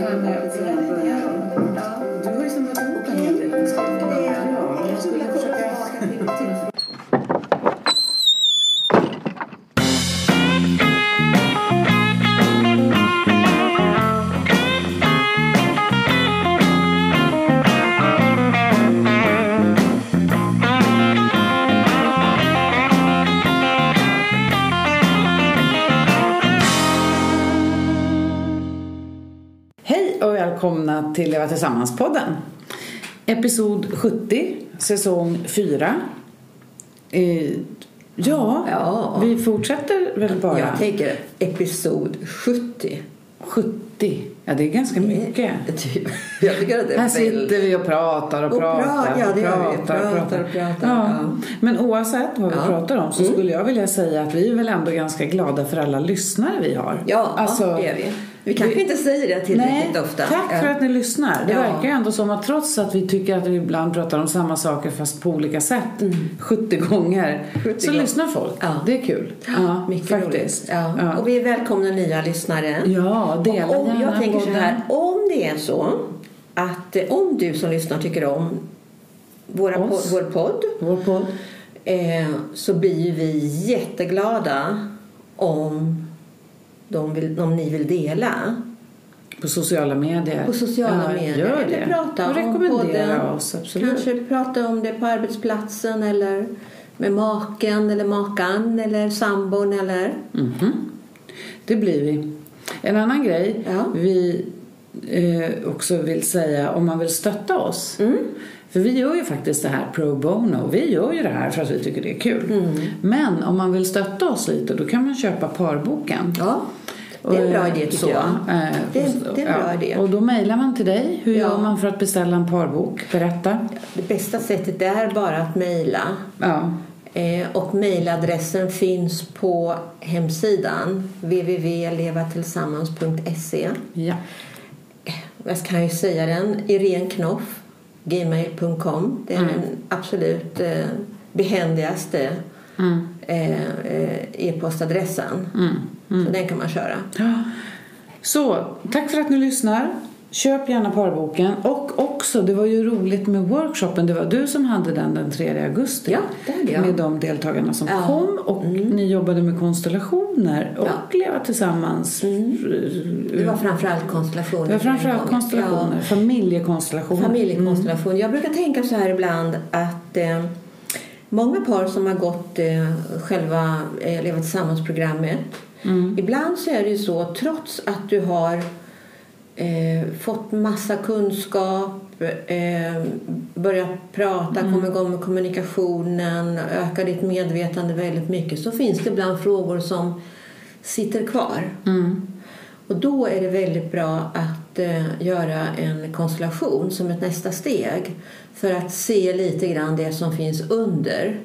det här med att börja Du har ju en hel del Jag skulle försöka... till Leva Tillsammans-podden. Episod 70, säsong 4. Eh, ja, Ja. vi fortsätter väl bara. Jag tänker episod 70. 70, ja det är ganska mycket. Typ. Jag tycker att det är Här sitter vi och pratar och, Och pratar. ja, vi. pratar, Pratar och pratar, Ja. ja. Men oavsett vad vi Ja. pratar om så Mm. skulle jag vilja säga att vi är väl ändå ganska glada för alla lyssnare vi har. Ja, Alltså, det är vi. Vi kanske inte säger det tillräckligt Nej, ofta. tack för att ni lyssnar. Det Ja. verkar ju ändå som att trots att vi tycker att vi ibland pratar om samma saker fast på olika sätt 70 gånger 70 så gånger. lyssnar folk. Ja. Det är kul. Ja, Mycket faktiskt. Ja. Ja. Och vi välkomnar nya lyssnare. ja, dela och om, jag tänker så här, om det är så att eh, om du som lyssnar tycker om våra Oss. po- vår podd Vår podd. eh, så blir vi jätteglada om, de vill, om ni vill dela På sociala medier. på sociala ja, medier. Gör eller det. prata och om podden. oss. Absolut. Kanske prata om det på arbetsplatsen eller med maken eller makan eller sambon eller... Mhm. Det blir vi. En annan grej Ja. vi eh, också vill säga om man vill stötta oss. Mm. För vi gör ju faktiskt det här pro bono. Vi gör ju det här för att vi tycker det är kul. Mm. Men om man vill stötta oss lite då kan man köpa parboken. Ja, det är en bra idé tycker Så, jag. eh, Det är- och- det är en bra idé. Och då mejlar man till dig. Hur Ja. gör man för att beställa en parbok? Berätta. Det bästa sättet är bara att mejla. Ja. Eh, och mejladressen finns på hemsidan www.levatillsammans.se. ja. Jag kan ju säga den. Irene Knoff, gmail.com. Det är den absolut eh, behändigaste Mm. eh, eh, e-postadressen. Mm. Så den kan man köra. Så, tack för att ni lyssnar. Köp gärna parboken. Och också, det var ju roligt med workshopen. Det var du som hade den den 3 augusti. Ja, det. Med de deltagarna som Ja. Mm. kom. Och ni jobbade med konstellationer och Ja. leva tillsammans. Det var framförallt konstellationer. Det var framförallt Ja. konstellationer. Familjekonstellationer. Familjekonstellation. Jag brukar tänka så här ibland att eh, många par som har gått eh, själva eh, Leva tillsammans-programmet ibland så är det ju så trots att du har eh, fått massa kunskap eh, börjat prata, komma igång med kommunikationen öka ditt medvetande väldigt mycket så finns det ibland frågor som sitter kvar. Mm. Och då är det väldigt bra att eh, göra en konstellation som ett nästa steg för att se lite grann det som finns under.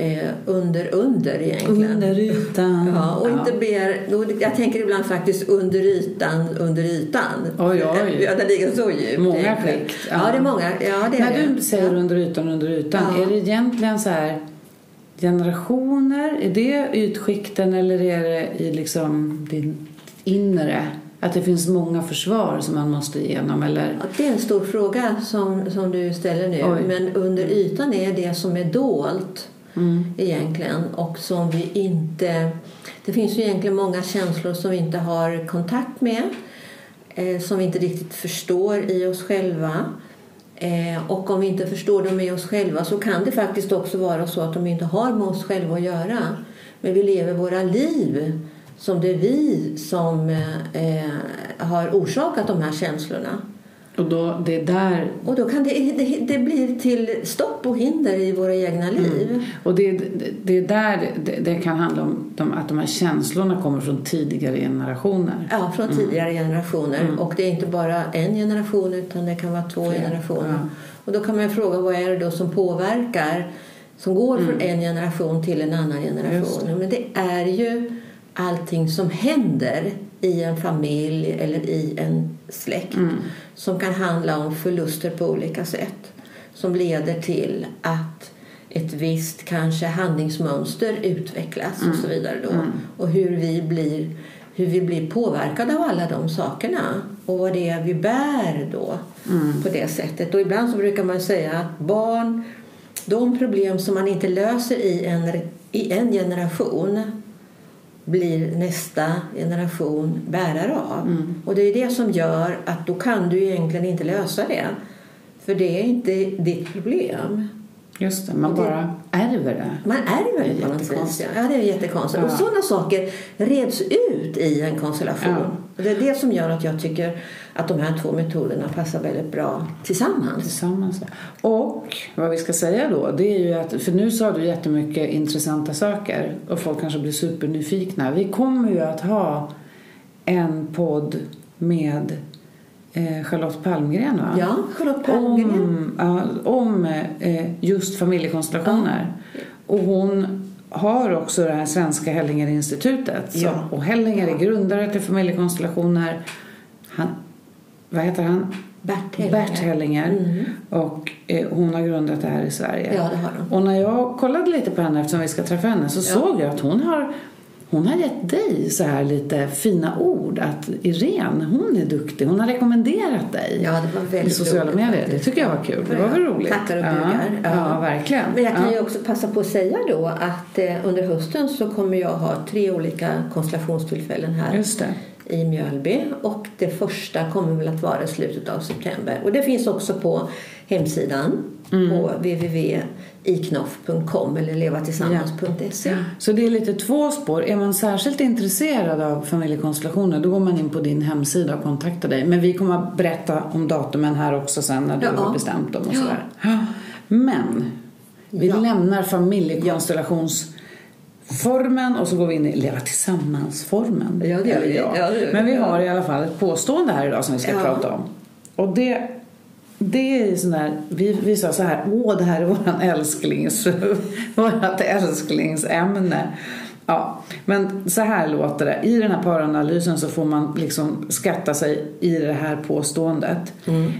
Eh, under, under egentligen. Under ytan. Ja, och inte ber, jag tänker ibland faktiskt under ytan, under ytan. Oj, oj. Ja, det ligger så djupt. Många skikt, Ja. ja. det är många. Ja, det är När det. du säger ja. under ytan, under ytan. Är det egentligen så här generationer? Är det ytskikten eller är det i liksom din inre? Att det finns många försvar som man måste igenom eller? Ja, det är en stor fråga som, som du ställer nu. Oj. Men under ytan är det som är dolt Mm. egentligen och som vi inte... Det finns ju egentligen många känslor som vi inte har kontakt med eh, som vi inte riktigt förstår i oss själva. Eh, och om vi inte förstår dem i oss själva så kan det faktiskt också vara så att de inte har med oss själva att göra. Men vi lever våra liv som det är vi som eh, eh har orsakat de här känslorna. Och då, det är där Och då kan det, det, det blir till stopp och hinder i våra egna liv. Och det, det, det är där det, det kan handla om de, att de här känslorna kommer från tidigare generationer. Ja, från tidigare generationer. Och det är inte bara en generation utan det kan vara två Flera, generationer. ja. Och då kan man fråga vad är det då som påverkar som går från en generation till en annan generation. Men det är ju allting som händer i en familj eller i en släkt som kan handla om förluster på olika sätt som leder till att ett visst kanske handlingsmönster utvecklas och så vidare då. Och hur vi blir hur vi blir påverkade av alla de sakerna och vad det är vi bär då på det sättet. Och ibland så brukar man säga att barn, de problem som man inte löser i en, i en generation blir nästa generation bärare av. Och det är det som gör att då kan du egentligen inte lösa det. För det är inte ditt problem. Just det, man Och det- bara ärver det. Man ärver Det på något vis. Ja, det är jättekonstigt. Och Ja. sådana saker reds ut i en konstellation. Ja. Och det är det som gör att jag tycker att de här två metoderna passar väldigt bra tillsammans. Tillsammans. Och vad vi ska säga då, det är ju att, för nu sa du jättemycket intressanta saker och folk kanske blir supernyfikna. Vi kommer ju att ha en podd med eh, Charlotte Palmgren va? Ja, Charlotte Palmgren. Om, ja, om eh, just familjekonstellationer. Och hon har också det här Svenska Hellingerinstitutet. Ja. Och Hellinger är grundare till familjekonstellationer. Han, vad heter han? Bert Hellinger. Bert Hellinger. Mm. Och eh, hon har grundat det här i Sverige. Ja, det har hon. Och när jag kollade lite på henne eftersom vi ska träffa henne så såg jag att hon har hon har gett dig så här lite fina ord att Irene, hon är duktig. Hon har rekommenderat dig Ja, det var väldigt i sociala medier. Det tycker jag var kul. Det var väl roligt? Tackar och ja. bugar. Ja, verkligen. Men jag kan ja. ju också passa på att säga då att eh, under hösten så kommer jag ha tre olika konstellationstillfällen här Just det. I Mjölby och det första kommer väl att vara i slutet av september. Och det finns också på hemsidan Mm. på www.iknoff.com eller levatillsammans.se. Så det är lite två spår. Är man särskilt intresserad av familjekonstellationer då går man in på din hemsida och kontaktar dig. Men vi kommer att berätta om datumen här också sen när du Ja. har bestämt dem och Ja. sådär. Men vi Ja. lämnar familjekonstellationsformen och så går vi in i leva tillsammans-formen. Ja, det gör vi. Ja. Ja. Men vi har i alla fall ett påstående här idag som vi ska Ja. prata om. Och det det är sån där, vi, vi sa så här, åh det här är våran älsklings, vårat älsklingsämne. Ja, men så här låter det. I den här paranalysen så får man liksom skatta sig i det här påståendet.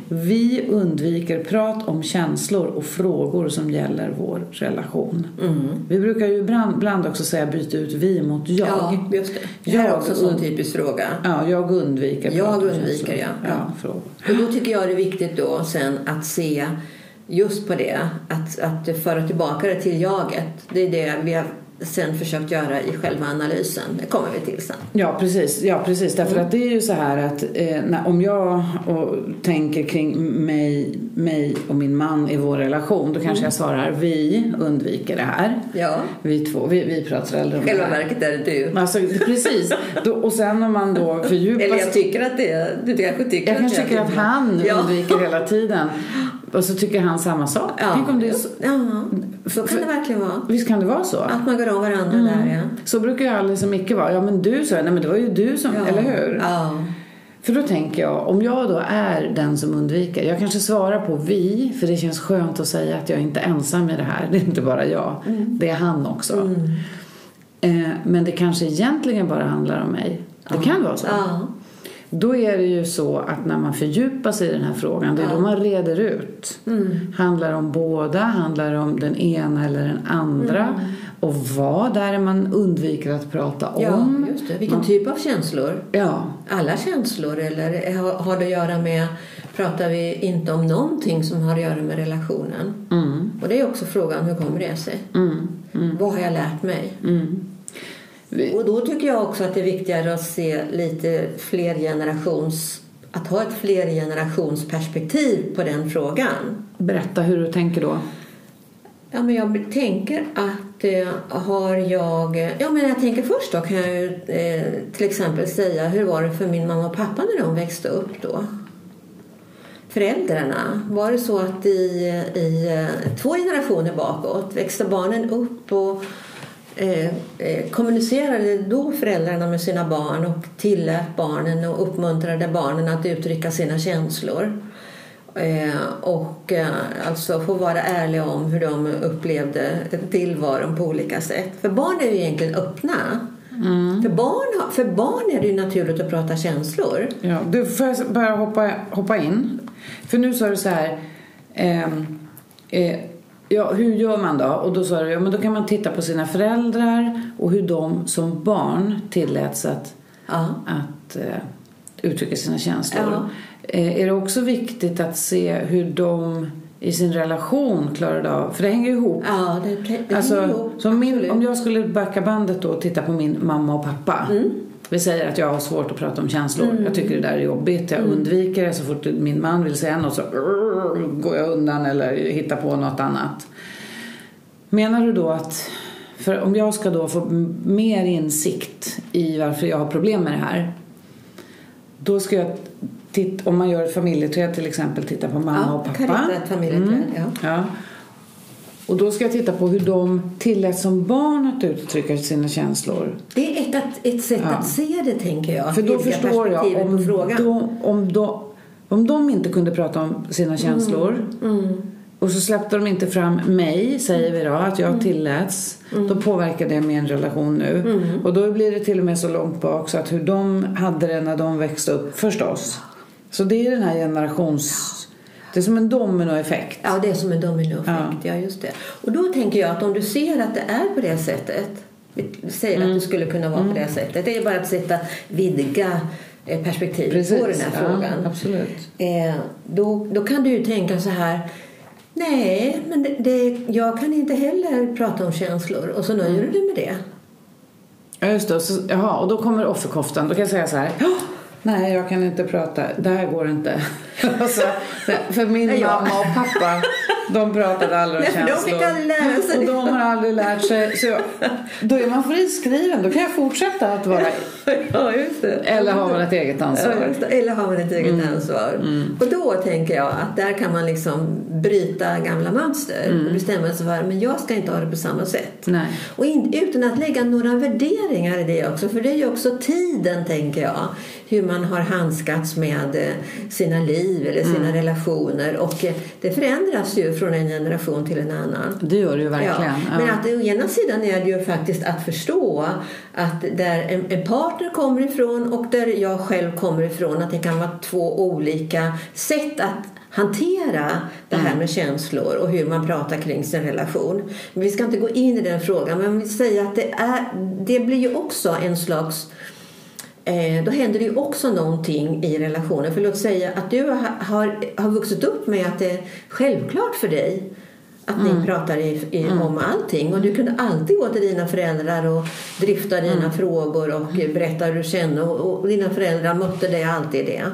Vi undviker prat om känslor och frågor som gäller vår relation. Vi brukar ju ibland, ibland också säga byta ut vi mot jag. Ja, just det. Det här är Jag också en sån typisk fråga. Ja, jag undviker Jag undviker, känslor. ja. ja frågor. Och då tycker jag det är viktigt då sen att se just på det, att, att föra tillbaka det till jaget. Det är det vi har sen försökt göra i själva analysen. Det kommer vi till sen. Ja, precis. Ja, precis. Därför Mm. att det är ju så här att eh, när, om jag och, tänker kring mig, mig och min man i vår relation då Mm. kanske jag svarar vi undviker det här. Ja, Vi två, vi, vi pratar aldrig om själva det här. verket är det du. Alltså, precis. Då, och sen om man då fördjupar Eller jag tycker att det är, du kanske tycker jag att kanske tycker att han Ja. undviker hela tiden. Och så tycker han samma sak. Ja, Tänk om det är så, ja, så kan det verkligen vara. visst kan det vara så? Att man går om varandra där, ja. Så brukar jag aldrig som Micke vara. Ja men du sa. Nej men det var ju du som, ja. eller hur? Ja. För då tänker jag, om jag då är den som undviker, jag kanske svarar på vi, för det känns skönt att säga att jag inte är ensam i det här. Det är inte bara jag, det är han också. Eh, men det kanske egentligen bara handlar om mig. Det kan vara så. Ja. Då är det ju så att när man fördjupar sig i den här frågan, det är då man reder ut. Handlar om båda, handlar om den ena eller den andra. Och vad är det man undviker att prata om? ja, just det. Vilken Man- typ av känslor? Ja, Alla känslor eller har, det att göra med, pratar vi inte om någonting som har att göra med relationen? mm, Och det är också frågan, hur kommer det sig? mm, mm, Vad har jag lärt mig? Och då tycker jag också att det är viktigare att se lite fler generations att ha ett flergenerationsperspektiv på den frågan. Berätta hur du tänker då. Ja, men jag tänker att eh, har jag... Ja, men jag tänker först då kan jag eh, till exempel säga hur var det för min mamma och pappa när de växte upp då? Föräldrarna, var det så att i, i eh, två generationer bakåt växte barnen upp och eh, eh, kommunicerade då föräldrarna med sina barn och tillät barnen och uppmuntrade barnen att uttrycka sina känslor? Eh, och eh, alltså få vara ärliga om hur de upplevde tillvaron på olika sätt. För barn är ju egentligen öppna. För, barn, för barn är det ju naturligt att prata känslor. Ja, du, får jag bara hoppa, hoppa in? För nu sa du så här... ehm, eh, ja, hur gör man då? Och då sa du, ja men då kan man titta på sina föräldrar och hur de som barn tilläts att Ja. att eh, uttrycka sina känslor. Ja. Eh, är det också viktigt att se hur de i sin relation klarade av, för det hänger ihop. Ja, det, det hänger Alltså, ihop. som min, om jag skulle backa bandet då och titta på min mamma och pappa. Mm. Vi säger att jag har svårt att prata om känslor. Jag tycker det där är jobbigt. Jag Mm. undviker det. Så fort min man vill säga något så går jag undan eller hittar på något annat. Menar du då att för om jag ska då få mer insikt i varför jag har problem med det här. Då ska jag, titta, om man gör ett familjeträd till exempel, titta på mamma ja, och kan pappa. rita ett familjeträd. Mm. Ja. Ja. Och då ska jag titta på hur de tillät som barn att uttrycka sina känslor. Det är ett, att- ett sätt Ja. att se det, tänker jag. För då förstår jag om de, om, de, om de inte kunde prata om sina känslor Mm. och så släppte de inte fram mig, säger vi då, att Mm. jag tilläts. Då påverkar det min relation nu. Mm. Och då blir det till och med så långt bak så att hur de hade det när de växte upp, förstås. Så det är den här generations... Det är som en dominoeffekt. Ja, det är som en dominoeffekt. Ja. just det. Och då tänker jag att om du ser att det är på det sättet, vi säger Mm. att det skulle kunna vara på det sättet, det är bara att sätta, vidga eh, perspektivet på den här frågan. Ja, absolut. Eh, då, då kan du ju tänka så här Nej, men det, det, jag kan inte heller prata om känslor. Och så nöjer du dig med det. Ja, just det. Och Så, jaha, och då kommer offerkoftan. Då kan jag säga så här. "Ja, Nej, jag kan inte prata. Det här går inte. Och så, för min mamma och pappa, de pratade aldrig om Nej, för de känslor. fick aldrig lära sig och de har aldrig lärt sig. Så jag, då är man friskriven. Då kan jag fortsätta att vara... Ja, just det. Eller har man ett eget ansvar. Ja. Eller har man ett eget ansvar. Och då tänker jag att där kan man liksom bryta gamla mönster och bestämma sig för men jag ska inte ha det på samma sätt. Nej. Och in, utan att lägga några värderingar i det också. För det är ju också tiden, tänker jag. Hur man har handskats med eh, sina liv eller sina relationer. Och eh, det förändras ju från en generation till en annan. Det gör det ju verkligen. Ja, men att å ena sidan är det ju faktiskt att förstå att där en, en partner kommer ifrån och där jag själv kommer ifrån att det kan vara två olika sätt att hantera det här med känslor och hur man pratar kring sin relation. Vi ska inte gå in i den frågan men vi säger att det, är, det blir ju också en slags då händer det ju också någonting i relationen. För låt säga att du har, har, vuxit upp med att det är självklart för dig att ni pratar i, i, om allting. Och du kunde alltid gå till dina föräldrar och drifta dina frågor och berätta hur du kände. Och, och dina föräldrar mötte dig alltid det.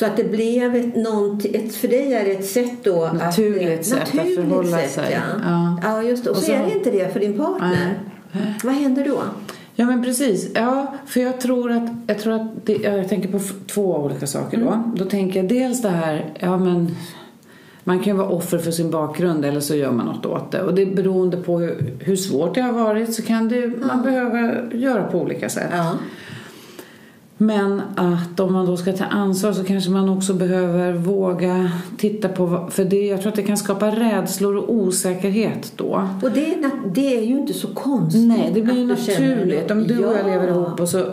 Så att det blev ett, någonting, ett, för dig är det ett sätt då Naturligt att, sätt att naturligt förhålla sätt, sig. Ja. Ja. Ja. just det. Och, Och så, så- är det inte det för din partner. Vad händer då? Ja men precis. Ja, för jag tror att, jag, tror att det, ja, jag tänker på två olika saker då. Då tänker jag dels det här, ja men man kan ju vara offer för sin bakgrund eller så gör man något åt det. Och det är beroende på hur, hur svårt det har varit så kan det, man behöva göra på olika sätt. Ja. Men att om man då ska ta ansvar så kanske man också behöver våga titta på, för det, jag tror att det kan skapa rädslor och osäkerhet då. Och det är, det är ju inte så konstigt. Nej, det blir ju naturligt. Om du och jag Ja. lever ihop och så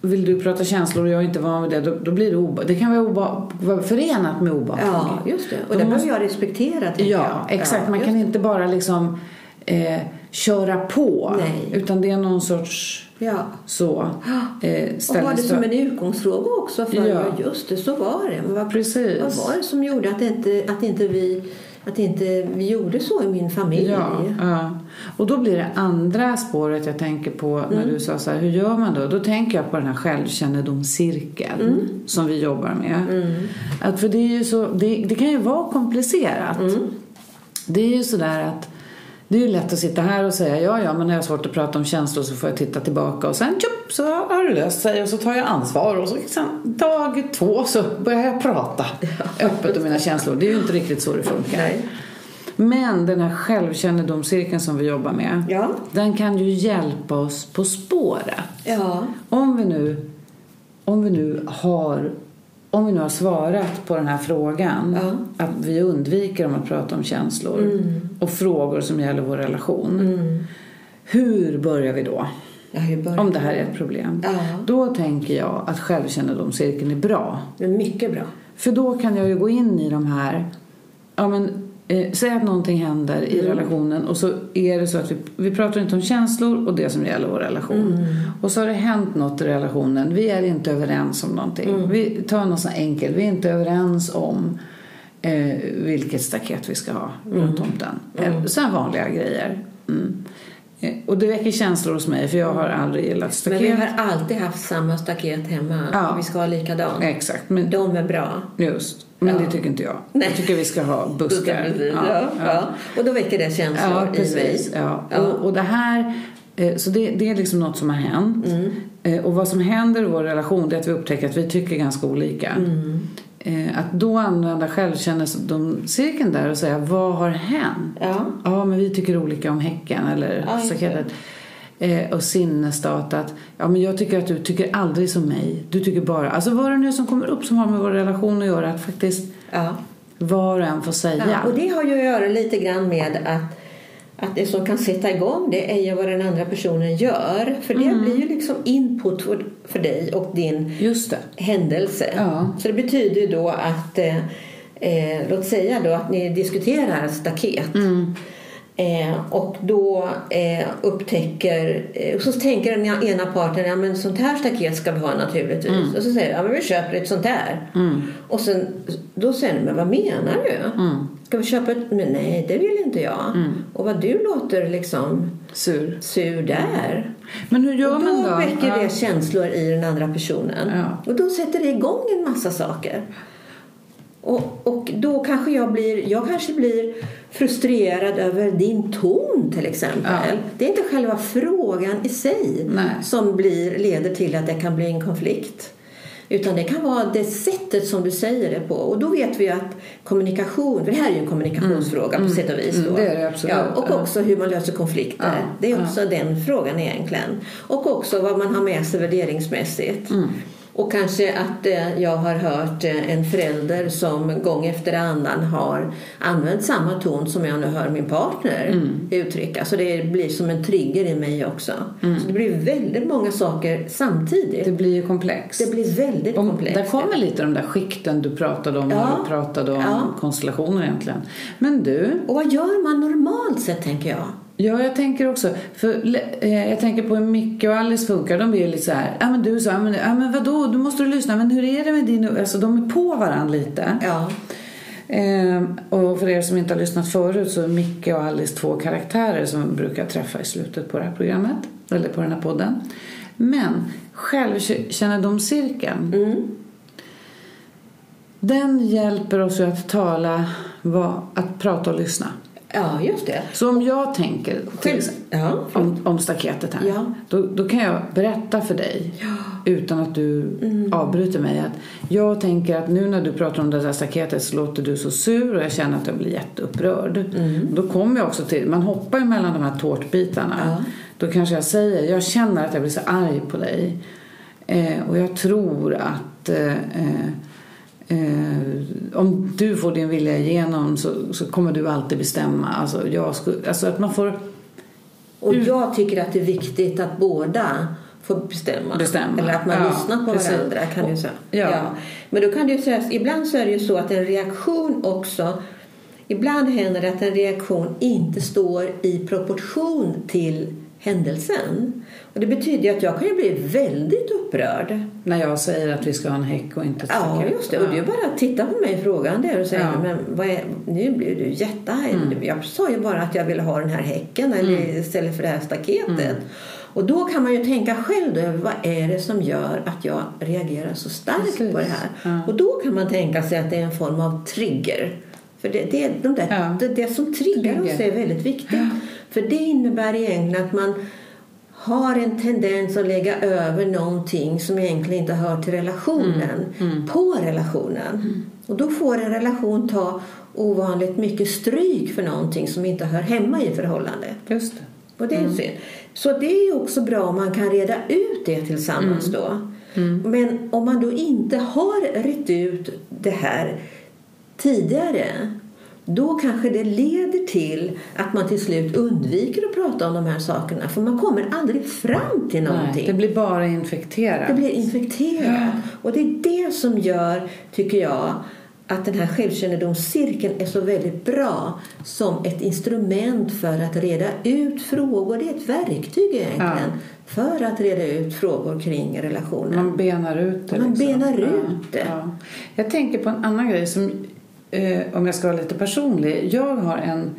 vill du prata känslor och jag är inte van vid det, då, då blir det oba- Det kan vara, oba- vara förenat med obehag. Ja, just det. Och det måste- behöver jag respektera, Ja, jag. exakt. Ja, Man kan det. inte bara liksom eh, köra på. Nej. Utan det är någon sorts Ja. så eh, Och ha det som en utgångsfråga också. För Ja. just det, så var det. Vad, Precis. vad var det som gjorde att inte, att inte vi att inte vi gjorde så i min familj? Ja, ja. Och då blir det andra spåret jag tänker på när Mm. du sa så här, hur gör man då? Då tänker jag på den här självkännedomscirkeln Mm. som vi jobbar med. Att för det, är så, det, det kan ju vara komplicerat. Mm. Det är ju sådär att det är ju lätt att sitta här och säga ja, ja, men när jag har svårt att prata om känslor så får jag titta tillbaka och sen tjup, så har det löst sig och så tar jag ansvar och så sen dag två så börjar jag prata öppet om mina känslor. Det är ju inte riktigt så det funkar. Nej. Men den här självkännedomscirkeln som vi jobbar med, Ja. den kan ju hjälpa oss på spåret. Ja. Om vi nu, om vi nu har om vi nu har svarat på den här frågan, Ja. att vi undviker om att prata om känslor och frågor som gäller vår relation. Hur börjar vi då? Ja, börjar Om det här är ett problem. Ja. Då tänker jag att självkännedomscirkeln är bra. Men mycket bra. För då kan jag ju gå in i de här, ja men Eh, säg att någonting händer i relationen och så är det så att vi, vi pratar inte om känslor och det som gäller vår relation. Och så har det hänt något i relationen. Vi är inte överens om någonting. Vi tar något så enkelt. Vi är inte överens om eh, vilket staket vi ska ha runt tomten. Mm. Sådana vanliga grejer. Mm. Eh, Och det väcker känslor hos mig för jag har aldrig gillat Men staket. vi har alltid haft samma staket hemma. Ja. Vi ska ha likadant. Exakt, men De är bra. just. Men Ja. det tycker inte jag. Nej. Jag tycker vi ska ha buskar. Precis, Ja, ja. Och då väcker det känslor Ja, i mig. precis. Ja. Och, och det här, eh, så det, det är liksom något som har hänt. Mm. Eh, Och vad som händer i vår relation det är att vi upptäcker att vi tycker ganska olika. Mm. Eh, Att då använda självkännedom-cirkeln där och säga vad har hänt? Ja. Ja, men vi tycker olika om häcken eller Ja. Eh, och sinnesstat att ja, men jag tycker att du tycker aldrig som mig. Du tycker bara, alltså vad det nu som kommer upp som har med vår relation att göra att faktiskt Ja. var och en får säga. Ja, och det har ju att göra lite grann med att, att det som kan sätta igång det är ju vad den andra personen gör. För det Mm. blir ju liksom input för, för dig och din händelse. Ja. Så det betyder ju då att, eh, eh, låt säga då att ni diskuterar staket. Mm. Eh, och då eh, upptäcker, eh, så tänker den ena parten, ja men sånt här staket ska vi ha naturligtvis. Och så säger ja men vi köper ett sånt där. Och sen, då säger den, men vad menar du? Ska vi köpa ett, men nej det vill inte jag. Och vad du låter liksom Sur. sur där. Men hur gör Och man då då? väcker Ja. det känslor i den andra personen. Ja. Och då sätter det igång en massa saker. Och, och då kanske jag blir, jag kanske blir frustrerad över din ton till exempel. Ja. Det är inte själva frågan i sig Nej. som blir, leder till att det kan bli en konflikt. Utan det kan vara det sättet som du säger det på. Och då vet vi att kommunikation, för det här är ju en kommunikationsfråga på sätt och vis. Då. Mm, det är det absolut. Ja, och Ja. också hur man löser konflikter. Ja, Det är också den frågan egentligen. Och också vad man har med sig värderingsmässigt. Mm. Och kanske att eh, jag har hört eh, en förälder som gång efter annan har använt samma ton som jag nu hör min partner Mm. uttrycka. Så det blir som en trigger i mig också. Så det blir väldigt många saker samtidigt. Mm. Det blir ju komplext. Det blir väldigt Om, komplext. där kommer lite de där skikten du pratade om Ja. när du pratade om Ja. konstellationer egentligen. Men du, Och vad gör man normalt sett tänker jag? Ja jag tänker också, för eh, jag tänker på hur Micke och Alice funkar, de blir lite så här, ja men du sa, ja men, ja, men vadå, du måste du lyssna, men hur är det med din, alltså de är på varandra lite. Ja. Ehm, och för er som inte har lyssnat förut så är Micke och Alice två karaktärer som brukar träffa i slutet på det här programmet, eller på den här podden. Men självkännedomscirkeln, Mm. den hjälper oss ju att tala, att prata och lyssna. Ja, just det. Så om jag tänker till Ja. om, om staketet här, Ja. då, då kan jag berätta för dig utan att du avbryter mig att jag tänker att nu när du pratar om det där staketet så låter du så sur och jag känner att jag blir jätteupprörd. Då kommer jag också till, man hoppar ju mellan de här tårtbitarna. Ja. Då kanske jag säger, jag känner att jag blir så arg på dig eh, och jag tror att eh, eh, om du får din vilja igenom så, så kommer du alltid bestämma. Alltså, jag skulle, alltså att man får Och jag tycker att det är viktigt att båda får bestämma. Bestämma. Eller att man Ja, lyssnar på precis. varandra kan du säga. Ja. Men då kan du säga, ibland så är det ju så att en reaktion också Ibland händer det att en reaktion inte står i proportion till händelsen. Och det betyder att jag kan ju bli väldigt upprörd. när jag säger att vi ska ha en häck och inte ett Ja, just det. Och du bara titta på mig frågande och säger Ja. Mm. men vad är, nu blir du jättearg. Jag sa ju bara att jag ville ha den här häcken eller istället för det här staketet. Mm. Och då kan man ju tänka själv då, vad är det som gör att jag reagerar så starkt Precis. på det här? Ja. Och då kan man tänka sig att det är en form av trigger. För det, det, är de där, Ja. det, det som triggar oss Trigger. är väldigt viktigt. För det innebär egentligen att man har en tendens att lägga över någonting som egentligen inte hör till relationen Mm. på relationen. Och då får en relation ta ovanligt mycket stryk för någonting som inte hör hemma i förhållandet. Just det. Och det är Mm. synd. Så det är ju också bra om man kan reda ut det tillsammans Mm. då. Men om man då inte har rätt ut det här tidigare då kanske det leder till att man till slut undviker att prata om de här sakerna för man kommer aldrig fram till någonting. Nej, det blir bara infekterat. Det blir infekterat. Och det är det som gör, tycker jag, att den här självkännedomscirkeln är så väldigt bra som ett instrument för att reda ut frågor. Det är ett verktyg egentligen för att reda ut frågor kring relationen. Man benar ut det. Man liksom. benar Ja, ut det. Ja. Jag tänker på en annan grej som, eh, om jag ska vara lite personlig. Jag har en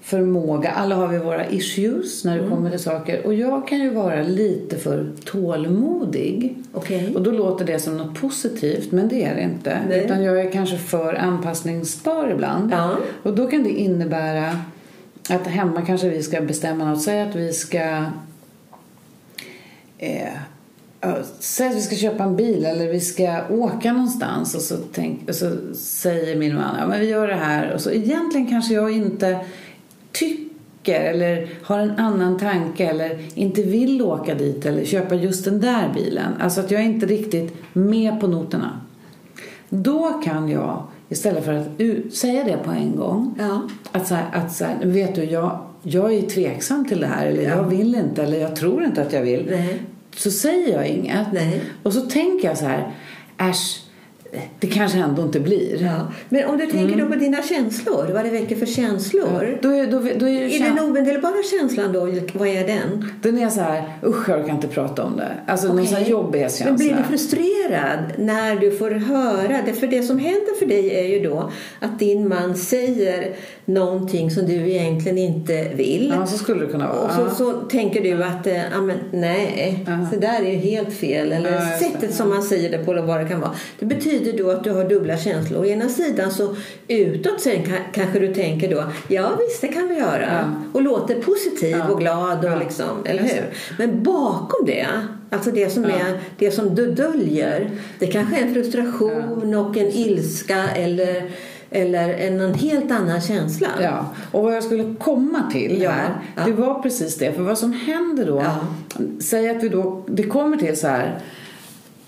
förmåga, alla har vi våra issues när det Mm. kommer till saker. Och jag kan ju vara lite för tålmodig. Okej. Och då låter det som något positivt, men det är det inte. Nej. Utan jag är kanske för anpassningsbar ibland. Ja. Och då kan det innebära att hemma kanske vi ska bestämma något. Säg att vi ska eh, Säg att vi ska köpa en bil eller vi ska åka någonstans och så, tänk, och så säger min man ja, men vi gör det här. Och så egentligen kanske jag inte tycker eller har en annan tanke eller inte vill åka dit eller köpa just den där bilen. Alltså att jag är inte riktigt med på noterna. Då kan jag istället för att säga det på en gång Ja. att så här, att så här, vet du, jag, jag är tveksam till det här eller jag vill inte eller jag tror inte att jag vill. Nej. Så säger jag inget. Nej. Och så tänker jag så här, äsch, det kanske ändå inte blir. Ja. Men om du tänker då på dina känslor, vad det väcker för känslor. Då är, då, då är Är den omedelbara känslan då, vad är den? Den är så här, usch jag kan inte prata om det. Alltså någon sån här jobbighetskänsla. Men blir du frustrerad när du får höra det? För det som händer för dig är ju då att din man säger någonting som du egentligen inte vill. Ja, så skulle det kunna vara. Och så, Ja. så tänker du att eh, ja, men, nej, så där är ju helt fel. Eller Ja, sättet som man säger det på eller vad det kan vara. Det betyder då att du har dubbla känslor. Å ena sidan så utåt sen ka- kanske du tänker då ja visst det kan vi göra. Och låter positiv och glad och Ja. liksom, eller hur? Men bakom det, alltså det som, är, det som du döljer, det kanske är en frustration och en ilska eller, eller en, helt annan känsla. Ja, och vad jag skulle komma till Ja, här, ja. det var precis det. För vad som händer då, Ja. säg att vi då, det kommer till så här,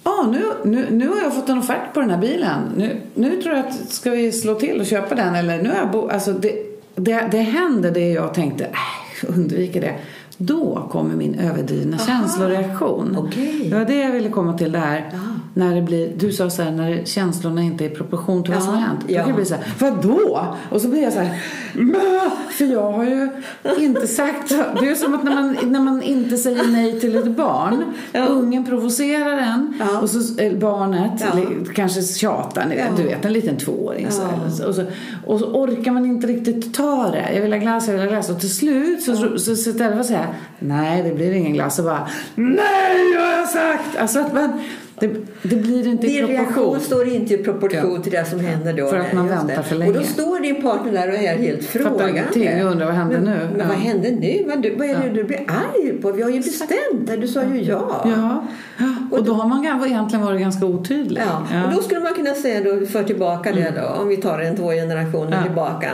ah, nu, nu, nu har jag fått en offert på den här bilen. Nu, nu tror jag att, ska vi slå till och köpa den? Eller nu har jag bo, alltså det, det, det händer det jag tänkte, äh, undviker det. Då kommer min överdrivna känsloreaktion. Okej. Det var det jag ville komma till där. Ja. När det blir, du sa så här, när känslorna inte är i proportion till vad som har hänt. Då kan det bli så här, vadå? Och så blir jag så här, för jag har ju inte sagt Det är som att när man, när man inte säger nej till ett barn. Ungen provocerar en och så eh, barnet kanske tjatar, ni vet, du vet en liten tvååring. Så här. och, så, och så orkar man inte riktigt ta det. Jag vill ha glass, jag vill ha glass. Och till slut så, så, så, så istället för att säga nej det blir ingen glass så bara nej har jag sagt. Alltså att man, det, det blir inte Din reaktion proportion. står inte i proportion Ja. till det som händer då. För att man väntar för länge. Och då står din partner där och är helt frågande. och undrar vad händer men, nu? Men Ja. vad händer nu? Men du, vad är det du blir arg på? Vi har ju bestämt det. Du sa ju ja. Ja, och då har man egentligen varit ganska otydlig. Ja. Och då skulle man kunna säga då, för tillbaka det då, om vi tar en två generationer Mm. Ja. tillbaka.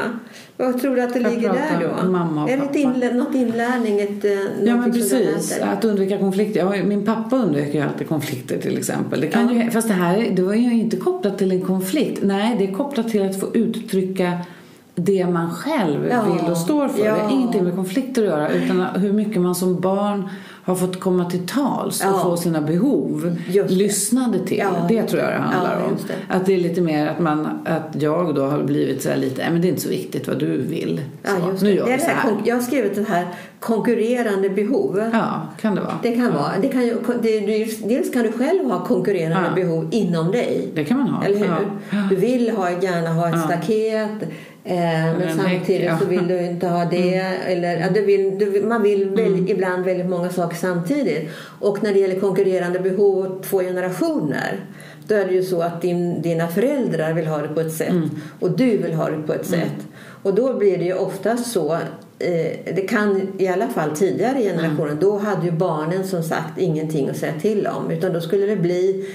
Vad tror du att det Jag ligger där då? mamma och är det pappa. inlä- något inlärning? Ett, eh, Ja men precis, att undvika konflikter. Min pappa undviker ju alltid konflikter till exempel. Det kan ju, fast det här det var ju inte kopplat till en konflikt. Nej, det är kopplat till att få uttrycka det man själv Ja. vill och står för. Det Ja. har ingenting med konflikter att göra utan hur mycket man som barn har fått komma till tals och Ja. få sina behov det. lyssnade till. Ja, det tror jag det handlar Ja, om. det. Att det är lite mer att, man, att jag då har blivit så här lite, men det är inte så viktigt vad du vill. Så, nu gör vi så här, jag har skrivit det här konkurrerande behov. Ja, kan det vara. Det kan vara. Det kan det, dels kan du själv ha konkurrerande behov inom dig. Det kan man ha. Eller hur? Du vill ha, gärna ha ett staket eh, men en samtidigt ja. Mm. så vill du inte ha det. Eller, ja, du vill, du, man vill väl, Mm. ibland väldigt många saker samtidigt. Och när det gäller konkurrerande behov två generationer då är det ju så att din, dina föräldrar vill ha det på ett sätt Mm. och du vill ha det på ett sätt. Och då blir det ju oftast så eh, det kan i alla fall tidigare generationer då hade ju barnen som sagt ingenting att säga till om utan då skulle det bli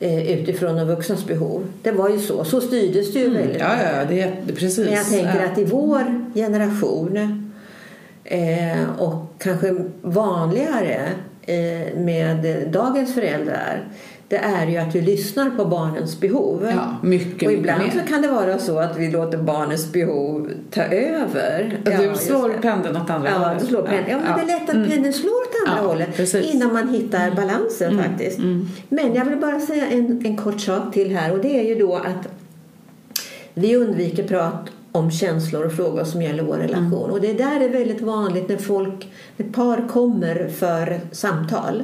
utifrån de vuxnas behov. Det var ju så. Så styrdes det ju väldigt Mm. Ja, mycket. ja, det precis. Men jag tänker ja. att i vår generation eh, och kanske vanligare eh, med dagens föräldrar det är ju att vi lyssnar på barnens behov. Ja, mycket, och mycket ibland mer. så kan det vara så att vi låter barnens behov ta över. Ja, du slår pendeln åt andra Ja, hållet. slår pendeln. Ja, men det är lätt att pendeln slår åt andra Ja, hållet precis. Mm. innan man hittar balansen faktiskt. Men jag vill bara säga en, en kort sak till här och det är ju då att vi undviker prat om känslor och frågor som gäller vår relation. Och det där är väldigt vanligt när folk, ett par kommer för samtal.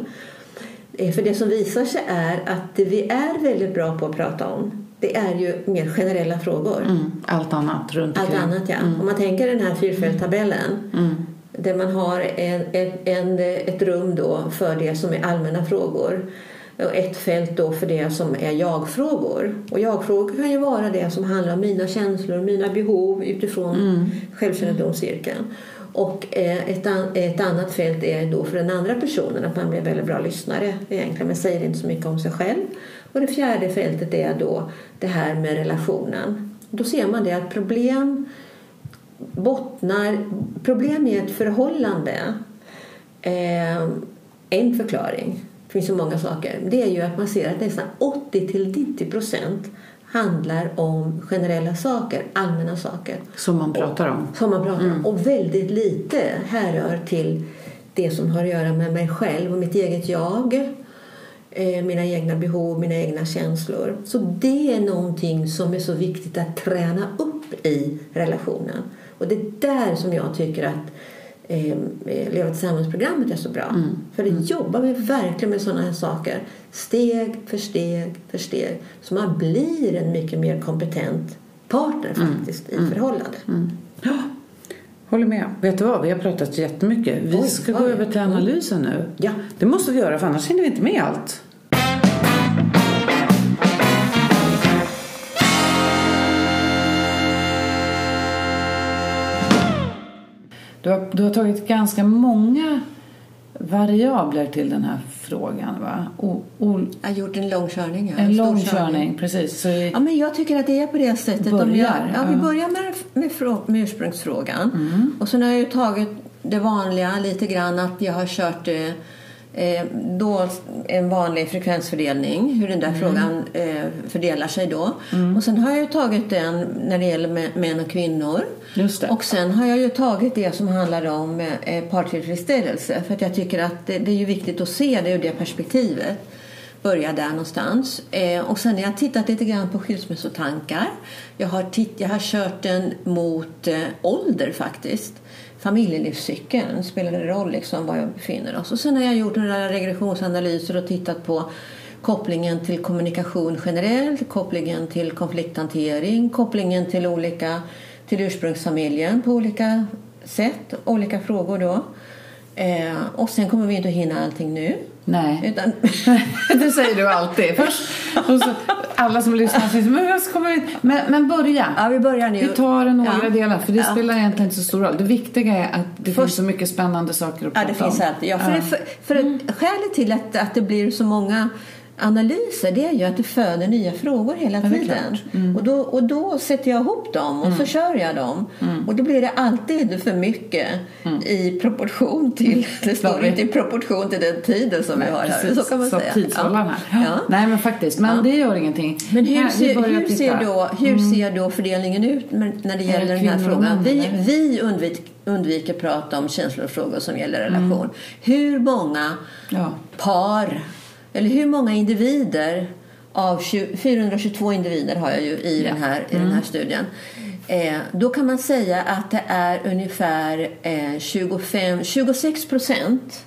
Eh, För det som visar sig är att det vi är väldigt bra på att prata om det är ju mer generella frågor. Mm. Allt annat runt Allt omkring. annat ja. Om man tänker den här fyrfältstabellen Mm. där man har en, en, en, ett rum då för det som är allmänna frågor och ett fält då för det som är jag-frågor. Och jag-frågor kan ju vara det som handlar om mina känslor, mina behov utifrån Mm. självkännedomscirkeln. Och eh, ett, ett annat fält är då för den andra personen att man blir en väldigt bra lyssnare egentligen men säger inte så mycket om sig själv. Och det fjärde fältet är då det här med relationen. Då ser man det att problem bottnar... Problem i ett förhållande eh, en förklaring, det finns så många saker, det är ju att man ser att nästan 80-90 procent handlar om generella saker, allmänna saker Som man pratar om. som man pratar om. Och väldigt lite härrör till det som har att göra med mig själv och mitt eget jag. Eh, mina egna behov, mina egna känslor. Så det är någonting som är så viktigt att träna upp i relationen. Och det är där som jag tycker att eh, Leva tillsammans-programmet är så bra. För det jobbar vi verkligen med sådana här saker. Steg för steg för steg. Så man blir en mycket mer kompetent partner faktiskt i förhållande. Ja, håller med. Vet du vad? Vi har pratat jättemycket. Vi Oj, ska gå över till analysen nu. Ja. Det måste vi göra för annars hinner vi inte med allt. Du har, du har tagit ganska många variabler till den här frågan, va? O, o, Jag har gjort en lång körning. Ja. en stor lång körning, precis. Så vi, Ja, men jag tycker att det är på det sättet. Börjar, jag, ja, vi ja. börjar med, med, med ursprungsfrågan. Och sen har jag ju tagit det vanliga lite grann att jag har kört eh, då en vanlig frekvensfördelning, hur den där frågan eh, fördelar sig då. Och sen har jag ju tagit den när det gäller mä- män och kvinnor. Och sen har jag ju tagit det som handlar om eh, partillfredsställelse. För att jag tycker att det, det är ju viktigt att se det ur det perspektivet. Börja där någonstans. Eh, och sen har jag tittat lite grann på skilsmässotankar. Jag har, titt, jag har kört den mot eh, ålder faktiskt. Familjelivscykeln spelade roll liksom var jag befinner oss. Och sen har jag gjort några regressionsanalyser och tittat på kopplingen till kommunikation generellt, kopplingen till konflikthantering, kopplingen till olika till ursprungsfamiljen på olika sätt, olika frågor då. Eh, och sen kommer vi inte att hinna allting nu nej. Utan, det säger du alltid. Först, så, alla som lyssnar säger men, jag ska komma in. men, men börja. ja, vi börjar nu. Vi tar några Ja. delar, för det Ja. spelar egentligen inte så stor roll. Det viktiga är att det Först- finns så mycket spännande saker att Ja, prata det finns om. alltid. Ja, för, Det, för, för att skälet till att, att det blir så många analyser det är ju att det föder nya frågor hela det tiden. Mm. Och, då, och då sätter jag ihop dem och så kör jag dem. Och då blir det alltid för mycket i proportion till, det står Mm. vi- inte i proportion till den tiden som vi har här. Så kan man säga. tidshållaren Ja. här. Ja. Nej, men faktiskt. Men det gör ingenting. Men hur, ser, hur. Mm. ser, då, hur ser då fördelningen ut när det gäller den här frågan? Vi, vi undvik, undviker prata om känslor och frågor som gäller relation. Hur många par, eller hur många individer av 20, 422 individer har jag ju i, den, här, i den här studien. Eh, då kan man säga att det är ungefär eh, 25, 26 procent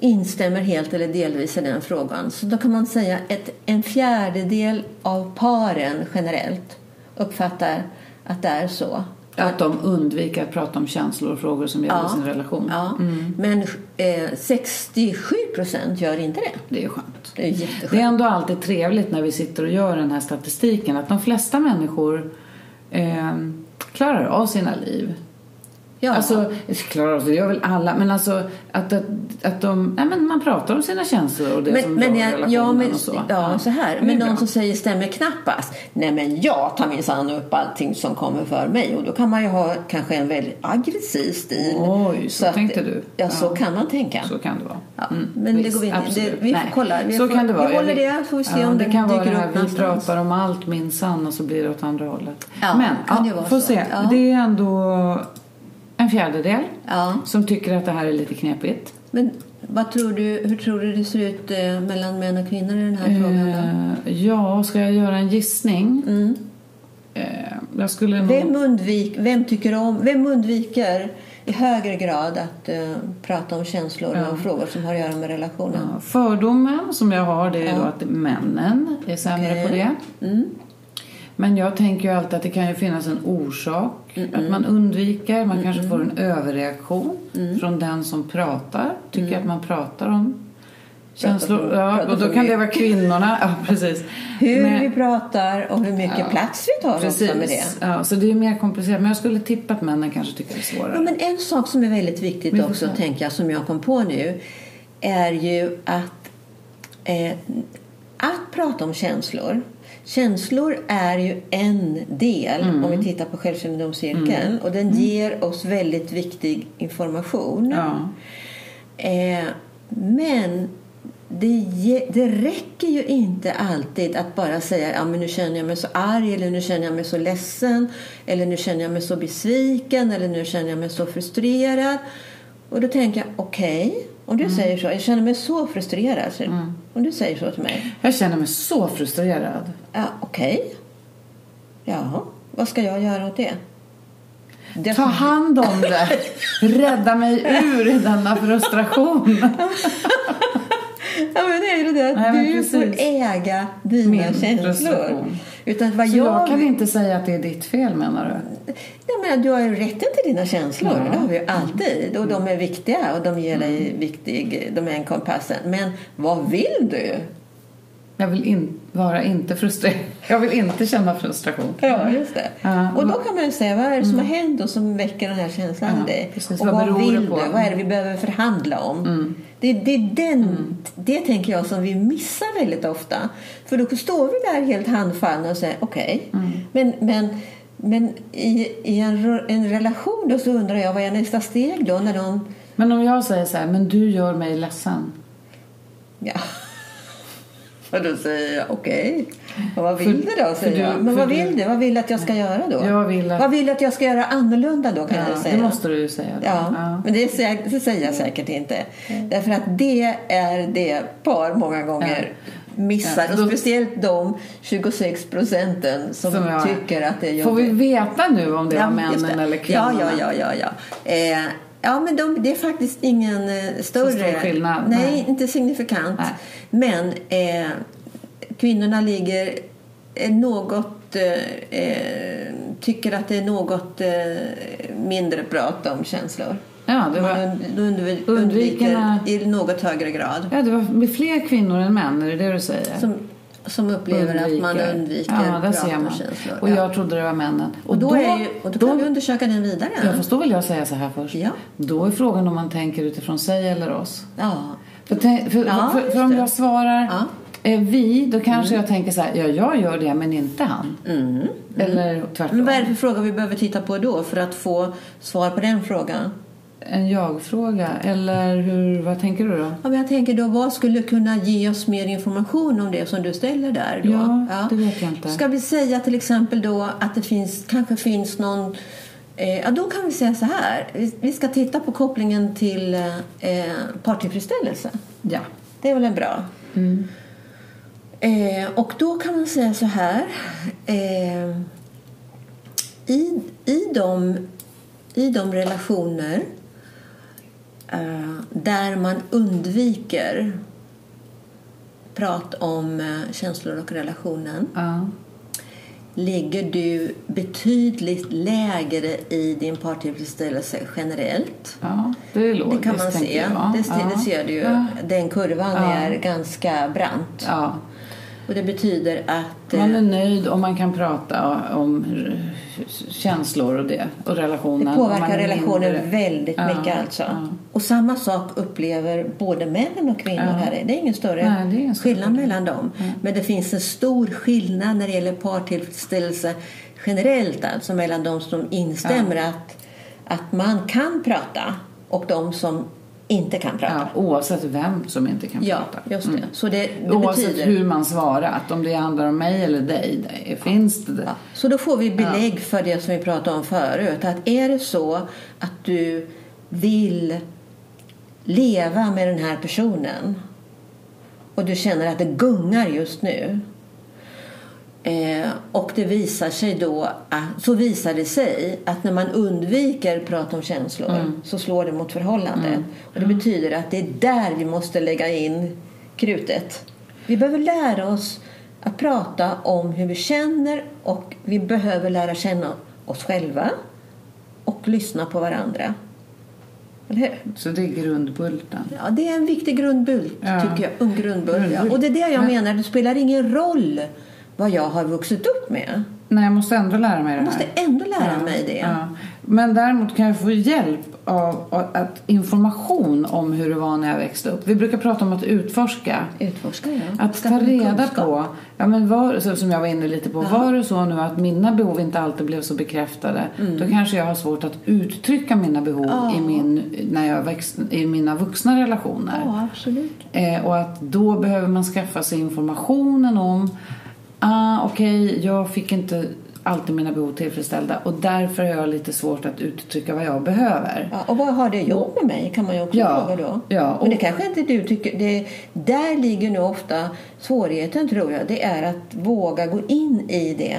instämmer helt eller delvis i den frågan. Så då kan man säga att en fjärdedel av paren generellt uppfattar att det är så. Att de undviker att prata om känslor och frågor som gäller Ja. sin relation. Ja. Men eh, 67 procent gör inte det. Det är skönt. Det är jätteskönt. Det är ändå alltid trevligt när vi sitter och gör den här statistiken att de flesta människor eh, klarar av sina liv. Ja. Alltså, klarar av det gör väl alla, men alltså att, att, att de, nej, men man pratar om sina känslor och det men, som men, rör jag, relationen ja, men, och så. ja, så här. Det är Men bra. någon som säger stämmer knappast. Nej, men jag tar minsann upp allting som kommer för mig. Och då kan man ju ha kanske en väldigt aggressiv stil. Oj, så att- tänkte du. Ja, så Ja. kan man tänka. Så kan det vara. Ja, Mm, men det visst, går vi inte- det- vi får kolla. Vi så får- kan det vara. vi håller det, får vi se ja, om det det kan vara dyker det här, upp vi pratar om allt minsann och så blir det åt andra hållet. Ja, men kan det ja, vara får så. se. Ja. Det är ändå en fjärdedel Ja. som tycker att det här är lite knepigt. Men vad tror du, hur tror du det ser ut eh, mellan män och kvinnor i den här frågan? Då? Eh, ja, ska jag göra en gissning? Mm. Eh, jag skulle nog... Vem, undvik, vem, tycker om, vem undviker i högre grad att eh, prata om känslor Ja. och frågor som har att göra med relationen? Ja, fördomen som jag har det är Ja. då att männen är sämre Okej. på det. Mm. Men jag tänker ju alltid att det kan ju finnas en orsak. Att man undviker, man kanske får en överreaktion Mm. från den som pratar. Tycker att man pratar om känslor. för- ja, pratar och då kan det vara kvinnorna. Ja, precis. Hur Men- vi pratar och hur mycket Ja. plats vi tar också med det. Precis. Ja, så det är mer komplicerat. Men jag skulle tippa att männen kanske tycker det är svårare. Ja, men en sak som är väldigt viktigt Vi får också, tänker jag, som jag kom på nu, är ju att, eh, att prata om känslor. Känslor är ju en del, Mm. om vi tittar på självkännedomscirkeln, och den ger oss väldigt viktig information. Ja. Eh, men det, det räcker ju inte alltid att bara säga ja, men nu känner jag mig så arg eller nu känner jag mig så ledsen eller nu känner jag mig så besviken eller nu känner jag mig så frustrerad. Och då tänker jag okej, om du säger så, jag känner mig så frustrerad. Så, Om du säger så till mig, Jag känner mig så frustrerad. ja, okej. Ja, vad ska jag göra åt det? det Ta hand om det. Rädda mig ur denna frustration. Ja, men det är ju det Nej, du får precis. äga dina Min känslor. Utan vad Så jag, jag kan inte säga att det är ditt fel menar du? jag menar, du har ju rätten till dina känslor. Ja. Det har vi ju alltid. Och de är viktiga och de ger dig viktig, de är en kompassen. Men vad vill du? Jag vill in, vara inte frustrerad. Jag vill inte känna frustration. Ja, just det. Ja. Och då kan man ju säga, vad är det som har hänt och som väcker den här känslan Ja, i dig? precis. Och Vad vad, vill du? Vad är det vi behöver förhandla om? Mm. Det, det är den, det tänker jag som vi missar väldigt ofta. För då står vi där helt handfallna och säger okej. Mm. Men, men, men i, i en, en relation då så undrar jag vad är nästa steg då? När någon, Men om jag säger så här, men du gör mig ledsen. ja. Och då säger jag okej. Och vad vill För- du då? Säger du- jag. Men vad du- vill du? Vad vill du att jag ska göra då? Jag vill att- Vad vill du att jag ska göra annorlunda då kan Ja, jag säga. det måste du ju säga. då. Ja, men det, säger, det säger jag säkert inte. Därför att det är det par många gånger missar. Ja, Och då- speciellt de 26 procenten som, Som jag- tycker att det är Får vi jobbigt. veta nu om det Ja, männen det. eller kvinnorna? Ja, ja, ja. ja, ja. Eh, ja men de, det är faktiskt ingen eh, större stor skillnad. Nej, Nej. inte signifikant. Nej. Men eh, kvinnorna ligger eh, något eh, eh, tycker att det är något eh, mindre prat om känslor. Ja, det var, Man und- undv- undviker i något högre grad. ja, det var fler kvinnor än män, är det det du säger? Som, som upplever att man undviker Ja, där ser man. känslor. Och Ja. jag trodde det var männen. och då, är ju, och då kan vi undersöka den vidare. Ja, fast då vill jag säga så här först. Ja. Då är frågan om man tänker utifrån sig eller oss. Ja. För, tänk, för, Ja, för, för om jag svarar Ja. vi, då kanske jag tänker så här, ja jag gör det men inte han. Mm. Eller tvärtom. Men vad är det för fråga vi behöver titta på då för att få svar på den frågan? En jag-fråga. Eller hur, vad tänker du då? Ja, jag tänker då, vad skulle kunna ge oss mer information om det som du ställer där? Då? Ja, det vet jag inte. Ska vi säga till exempel då att det finns, kanske finns någon eh, Ja, då kan vi säga så här. Vi, ska titta på kopplingen till eh, eh, partillfredsställelse. Ja. Det är väl en bra. Mm. Eh, och då kan man säga så här. Eh, i, i, de, I de relationer där man undviker prat om eh, känslor och relationen ja. ligger du betydligt lägre i din partillfredsställelse generellt. Ja, det är Det logiskt kan man se. jag. Det, det ja. ser du ju. Ja. Den kurvan Ja. är ganska brant. Och det betyder att... Man är eh, nöjd och man kan prata om känslor och det. Och relationen. Det påverkar är relationen mindre- väldigt Ja, mycket alltså. ja. Och samma sak upplever både männen och kvinnor Ja. här. Det är ingen större Nej, är ingen större skillnad skillnad. mellan dem. Men det finns en stor skillnad när det gäller partillfredsställelse generellt alltså mellan de som instämmer att, att man kan prata och de som inte kan prata. Ja, oavsett vem som inte kan Ja, prata. just det. Så det, det Oavsett betyder... hur man svarat, om det handlar om mig eller dig, det, finns det Ja, så då får vi belägg för det som vi pratade om förut. Att är det så att du vill leva med den här personen och du känner att det gungar just nu. Eh, och det visar sig då att, så visar det sig att när man undviker prata om känslor Mm. så slår det mot förhållandet. Och det betyder att det är där vi måste lägga in krutet. Vi behöver lära oss att prata om hur vi känner och vi behöver lära känna oss själva och lyssna på varandra. Så det är grundbulten. Ja, det är en viktig grundbult, Ja. tycker jag. En grundbult, ja. Och det är det jag Men- menar, det spelar ingen roll vad jag har vuxit upp med. Nej, jag måste ändå lära mig det Jag här. måste ändå lära Ja, mig det. ja. Men däremot kan jag få hjälp av, att information om hur det var när jag växte upp. Vi brukar prata om att utforska. Utforska, ja. Att Skaffa ta reda kunskap. på, ja, men var, så, som jag var inne lite på, Ja. var det så nu att mina behov inte alltid blev så bekräftade då kanske jag har svårt att uttrycka mina behov Mm. Ja. i, min, när jag växt, i mina vuxna relationer. Ja, absolut. Eh, och att då behöver man skaffa sig informationen om ah, okej, jag fick inte alltid mina behov tillfredsställda och därför har jag lite svårt att uttrycka vad jag behöver. Ja, och vad har det gjort med mig kan man ju också Ja, fråga då. ja, Men det och- kanske inte du tycker. Det, där ligger nu ofta svårigheten tror jag. Det är att våga gå in i det.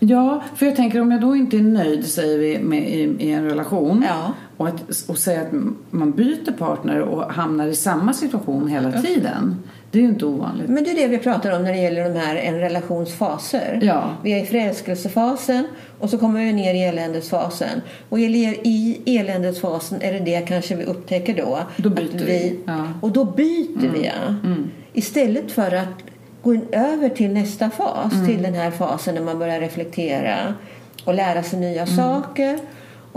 Ja, för jag tänker om jag då inte är nöjd säger vi med, i, i en relation Ja. och, att, och säger att man byter partner och hamnar i samma situation hela tiden. Det är ju inte ovanligt. Men det är det vi pratar om när det gäller de här en relationsfaser. Ja. Vi är i förälskelsefasen och så kommer vi ner i eländesfasen. Och i, eländesfasen är det det kanske vi upptäcker då. Då byter vi. Ja. Mm. Och då byter vi ja. Istället för att gå över till nästa fas, Mm. till den här fasen när man börjar reflektera och lära sig nya Mm. saker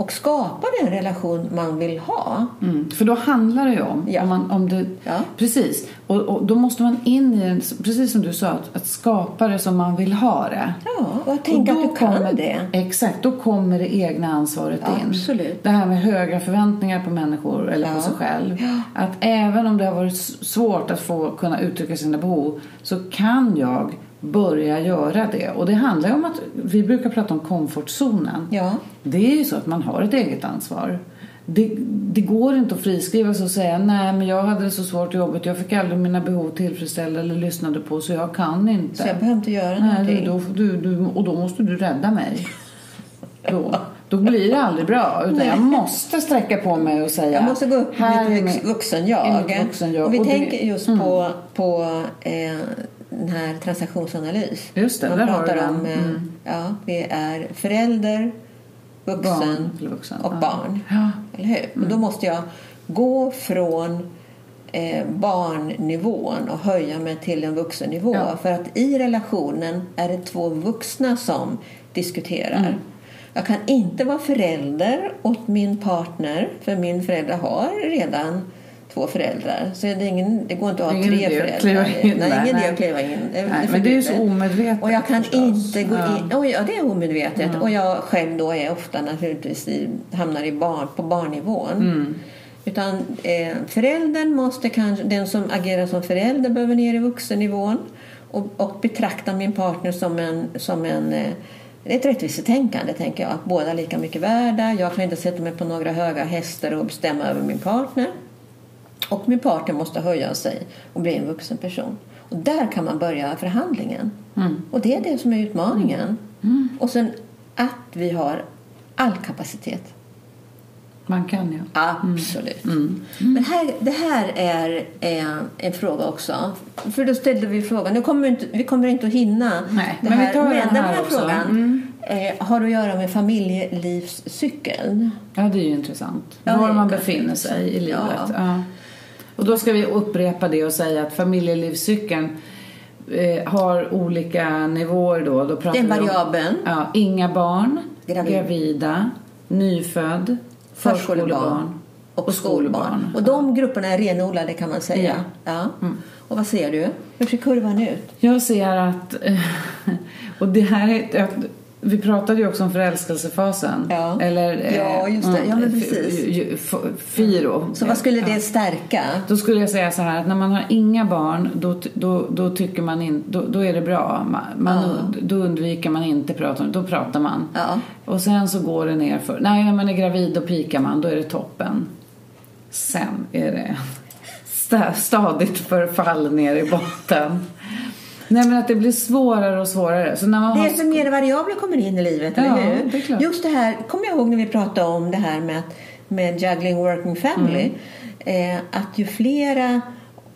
och skapa den relation man vill ha. Mm, för då handlar det ju om, Ja. om, man, om det, Ja. precis, och, och då måste man in i den, precis som du sa, att, att skapa det som man vill ha det. Ja, och att tänka Och att du kan kommer, det. Exakt, då kommer det egna ansvaret Ja, in. absolut. Det här med höga förväntningar på människor eller på sig själv. Att även om det har varit svårt att få kunna uttrycka sina behov så kan jag börja göra det. Och det handlar om att, vi brukar prata om komfortzonen. Ja. Det är ju så att man har ett eget ansvar. Det, det går inte att friskriva sig och säga nej men jag hade det så svårt i jobbet, jag fick aldrig mina behov tillfredsställda eller lyssnade på så jag kan inte. Så jag behöver inte göra nej, någonting. du, då, du, du, och då måste du rädda mig. Då, då blir det aldrig bra. Utan jag måste sträcka på mig och säga Jag måste gå upp här är mitt min- vux- vuxen-jag. i mitt vuxen-jag. Och vi Och det- tänker just Mm. på, på eh, den här transaktionsanalys. Just det, Man pratar om, eh, Mm. ja, vi är förälder, vuxen Barn vuxen, och ja. barn. Ja. Eller hur? Och då måste jag gå från eh, barnnivån och höja mig till en vuxennivå. Ja. För att i relationen är det två vuxna som diskuterar. Mm. Jag kan inte vara förälder åt min partner för min förälder har redan två föräldrar. Så det, ingen, det går inte att ha ingen tre föräldrar. in nej, där, ingen idé nej. att kliva in. Nej, det men det är ju så omedvetet Och jag kan förstås. inte gå Ja. in... Oh, ja, det är omedvetet. Och jag själv då är ofta naturligtvis i, hamnar i barn, på barnnivån. Mm. Utan eh, föräldern måste kanske, den som agerar som förälder behöver ner i vuxennivån och, och betrakta min partner som en, som en eh, det är ett rättvisetänkande, tänker jag. Att båda är lika mycket värda. Jag kan inte sätta mig på några höga hästar och bestämma över min partner. Och min partner måste höja sig och bli en vuxen person. Och där kan man börja förhandlingen. Mm. Och det är det som är utmaningen. Och sen att vi har all kapacitet. Man kan ju. Absolut. Men här, det här är eh, en fråga också. För då ställde vi frågan, nu kommer vi, inte, vi kommer inte att hinna. Nej, det men vi här, tar den men här också. frågan Mm. eh, har att göra med familjelivscykeln. Ja, det är ju intressant. Ja, Var är man befinner sig i livet. Ja. Ja. Och då ska vi upprepa det och säga att familjelivscykeln eh, har olika nivåer då. då pratar Den vi om- variabeln. Ja, inga barn, Gravid. gravida, nyfödd, förskolebarn och skolbarn. Och de grupperna är renodlade kan man säga. Ja. Och vad ser du? Hur ser kurvan ut? Jag ser att, och det här är, vi pratade ju också om förälskelsefasen. Ja. Eller, eh, Ja, just det. Ja, men precis. Firo. Så vad skulle Ja. det stärka? Då skulle jag säga så här att när man har inga barn då, då, då tycker man inte, då, då är det bra. Man, man, Då undviker man inte prata om det, då pratar man. Ja. Och sen så går det ner för, nej när man är gravid då pikar man, då är det toppen. Sen är det sta- stadigt förfall ner i botten. Nej men att det blir svårare och svårare. Så när man Det är så mer variabler kommer in i livet, Ja, eller hur? det är klart. Just det här, kommer jag ihåg när vi pratade om det här med, med juggling working family. Mm. Eh, att ju flera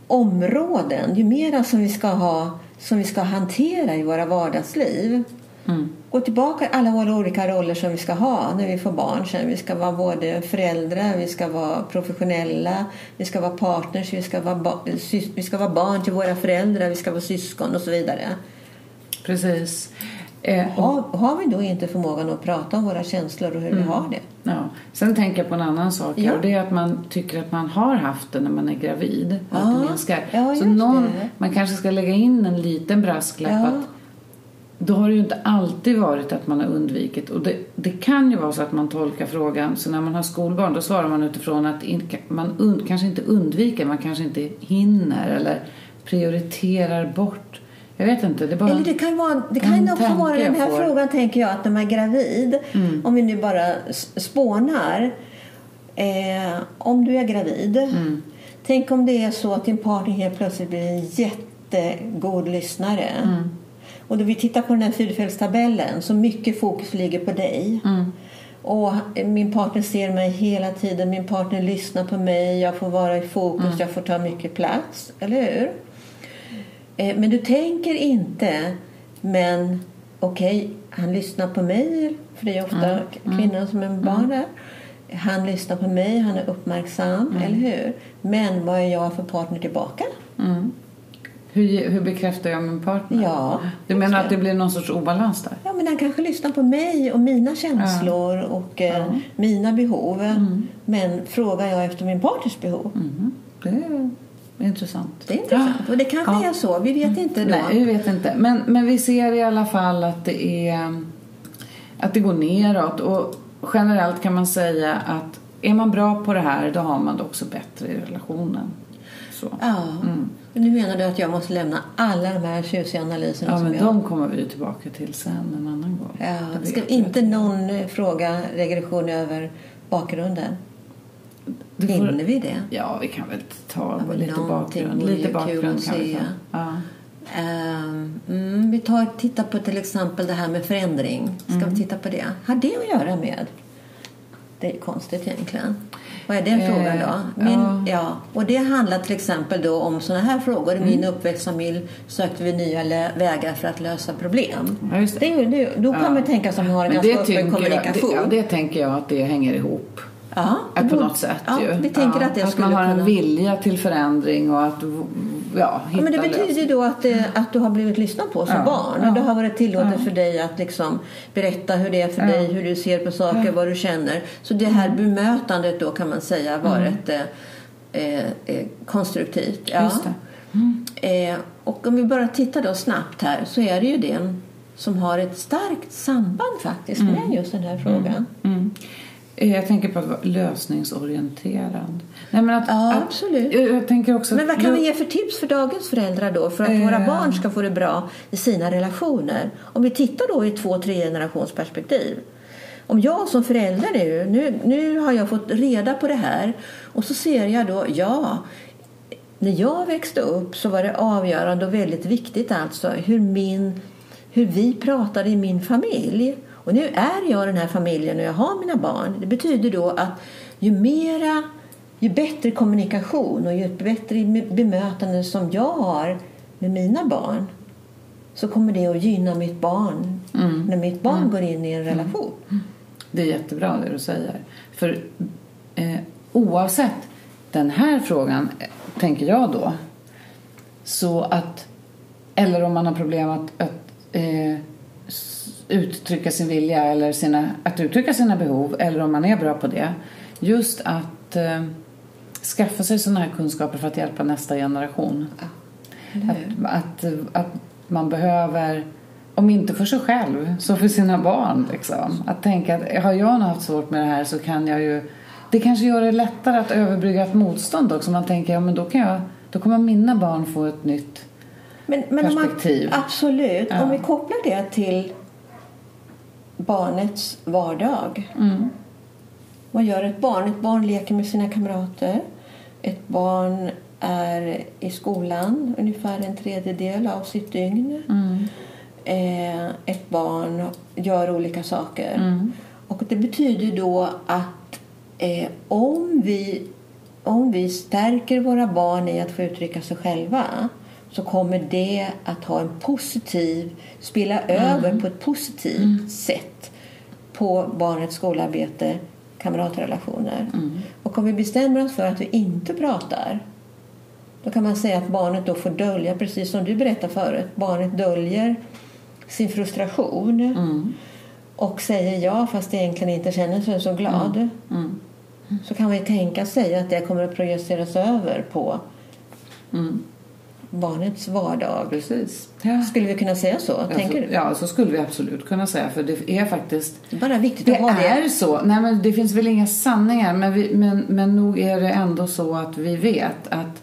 områden, ju mera som vi ska ha som vi ska hantera i våra vardagsliv. Mm. Gå tillbaka alla våra olika roller som vi ska ha när vi får barn. Sen vi ska vara både föräldrar, vi ska vara professionella, vi ska vara partners, vi ska vara, vi ska vara barn till våra föräldrar, vi ska vara syskon och så vidare. Precis. Eh, och, Har, har vi då inte förmågan att prata om våra känslor och hur vi har det? ja. Sen tänker jag på en annan sak Ja. och det är att man tycker att man har haft det när man är gravid. och Att Ja. det minskar. Ja, Så någon, man kanske ska lägga in en liten brasklapp Ja. att då har det ju inte alltid varit att man har undvikit. Och det, det kan ju vara så att man tolkar frågan. Så när man har skolbarn då svarar man utifrån att in, man un, kanske inte undviker, man kanske inte hinner eller prioriterar bort. Jag vet inte. Det är bara Eller det kan, vara, det kan också vara den här. Mm. frågan, tänker jag, att när man är gravid, om vi nu bara spånar. Eh, om du är gravid, Mm. tänk om det är så att din partner helt plötsligt blir en jättegod lyssnare. Mm. Och då vi tittar på den här fyrfältstabellen så mycket fokus ligger på dig. Mm. Och min partner ser mig hela tiden, min partner lyssnar på mig, jag får vara i fokus, Mm. jag får ta mycket plats. Eller hur? Eh, Men du tänker inte, men okej, han lyssnar på mig, för det är ofta Mm. kvinnan som är med barn där. Han lyssnar på mig, han är uppmärksam, Mm. eller hur? Men vad är jag för partner tillbaka? Mm. Hur, hur bekräftar jag min partner? Ja, Du menar att det blir någon sorts obalans där? Ja, men han kanske lyssnar på mig och mina känslor och eh, Ja. Mm. mina behov. Men frågar jag efter min partners behov? Mhm. Det är intressant. Det är intressant. Och det kanske Ja. är så. Vi vet inte då. Nej, vi vet inte. Men, men vi ser i alla fall att det, är, att det går neråt. Och generellt kan man säga att är man bra på det här då har man det också bättre i relationen. Så. Ja. Mm. Men nu menar du att jag måste lämna alla de här tjusiga analyserna Ja, men jag... de kommer vi tillbaka till sen en annan gång. Ja, Det ska inte någon eh, fråga regression över bakgrunden? Du får- Hinner vi det? Ja, vi kan väl ta men lite bakgrund. Lite bakgrund kan vi få. Ja. Ehm, mm, vi tar, tittar på till exempel det här med förändring. Ska Mm. vi titta på det? Har det att göra med? Det är konstigt egentligen. Vad är den Eh, frågan då? Min, ja. Ja. och det handlar till exempel då om sådana här frågor. I min Mm. uppväxtfamilj sökte vi nya vägar för att lösa problem. Ja, just det. Det det, då kan Ja. man tänka sig att man har en Men ganska det, öppen tycker jag, kommunikation. det, ja, det tänker jag att det hänger ihop. Ja, det Att på något sätt ja, ju. Vi tänker Ja, att det att man har en kunna... vilja till förändring och att ja, hitta Ja, men det betyder ju då att, eh, att du har blivit lyssnad på som Ja, barn. ja. Och det har varit tillåtet för dig att liksom berätta hur det är för dig, hur du ser på saker, vad du känner. Så det här Mm. bemötandet då kan man säga varit eh, eh, eh, konstruktivt. Ja. Det. Eh, och om vi bara tittar då snabbt här så är det ju det som har ett starkt samband faktiskt med just den här frågan. Mm. Eh, Jag tänker på att vara lösningsorienterad. Nej, men att, Ja, att, absolut. Jag, jag tänker också Men vad kan vi ge för tips för dagens föräldrar då för att Eh. våra barn ska få det bra i sina relationer? Om vi tittar då i ett två, tre generationsperspektiv. Om jag som förälder nu, nu, nu har jag fått reda på det här och så ser jag då, ja, när jag växte upp så var det avgörande och väldigt viktigt alltså hur, min, hur vi pratade i min familj. Och nu är jag den här familjen och jag har mina barn. Det betyder då att ju mera, ju bättre kommunikation och ju bättre bemötande som jag har med mina barn så kommer det att gynna mitt barn när mitt barn går in i en relation. Det är jättebra det du säger. För eh, oavsett den här frågan, eh, tänker jag då, så att, eller om man har problem att, att eh, uttrycka sin vilja eller sina, att uttrycka sina behov, eller om man är bra på det, just att eh, skaffa sig sådana här kunskaper för att hjälpa nästa generation. Att, att, att man behöver, om inte för sig själv, så för sina barn. Liksom. Att tänka att har jag haft svårt med det här så kan jag ju... Det kanske gör det lättare att överbrygga ett motstånd också. Man tänker, ja men då, kan jag, då kommer mina barn få ett nytt... Men, men om man, Perspektiv. absolut. Ja. Om vi kopplar det till barnets vardag. Vad gör ett barn? Ett barn leker med sina kamrater. Ett barn är i skolan ungefär en tredjedel av sitt dygn. Eh, ett barn gör olika saker. Och det betyder då att eh, om, vi, om vi stärker våra barn i att få uttrycka sig själva så kommer det att ha en positiv, spela över på ett positivt sätt på barnets skolarbete, kamratrelationer. Och om vi bestämmer oss för att vi inte pratar då kan man säga att barnet då får dölja, precis som du berättade förut, barnet döljer sin frustration och säger ja fast egentligen inte känner sig så glad. Så kan vi tänka sig att det kommer att projiceras över på barnets vardag. Precis. Ja. Skulle vi kunna säga så? Tänker du? Ja, så skulle vi absolut kunna säga. För det är faktiskt... Det är bara viktigt Det att ha det. är så. Nej, men det finns väl inga sanningar. Men, vi, men, men nog är det ändå så att vi vet att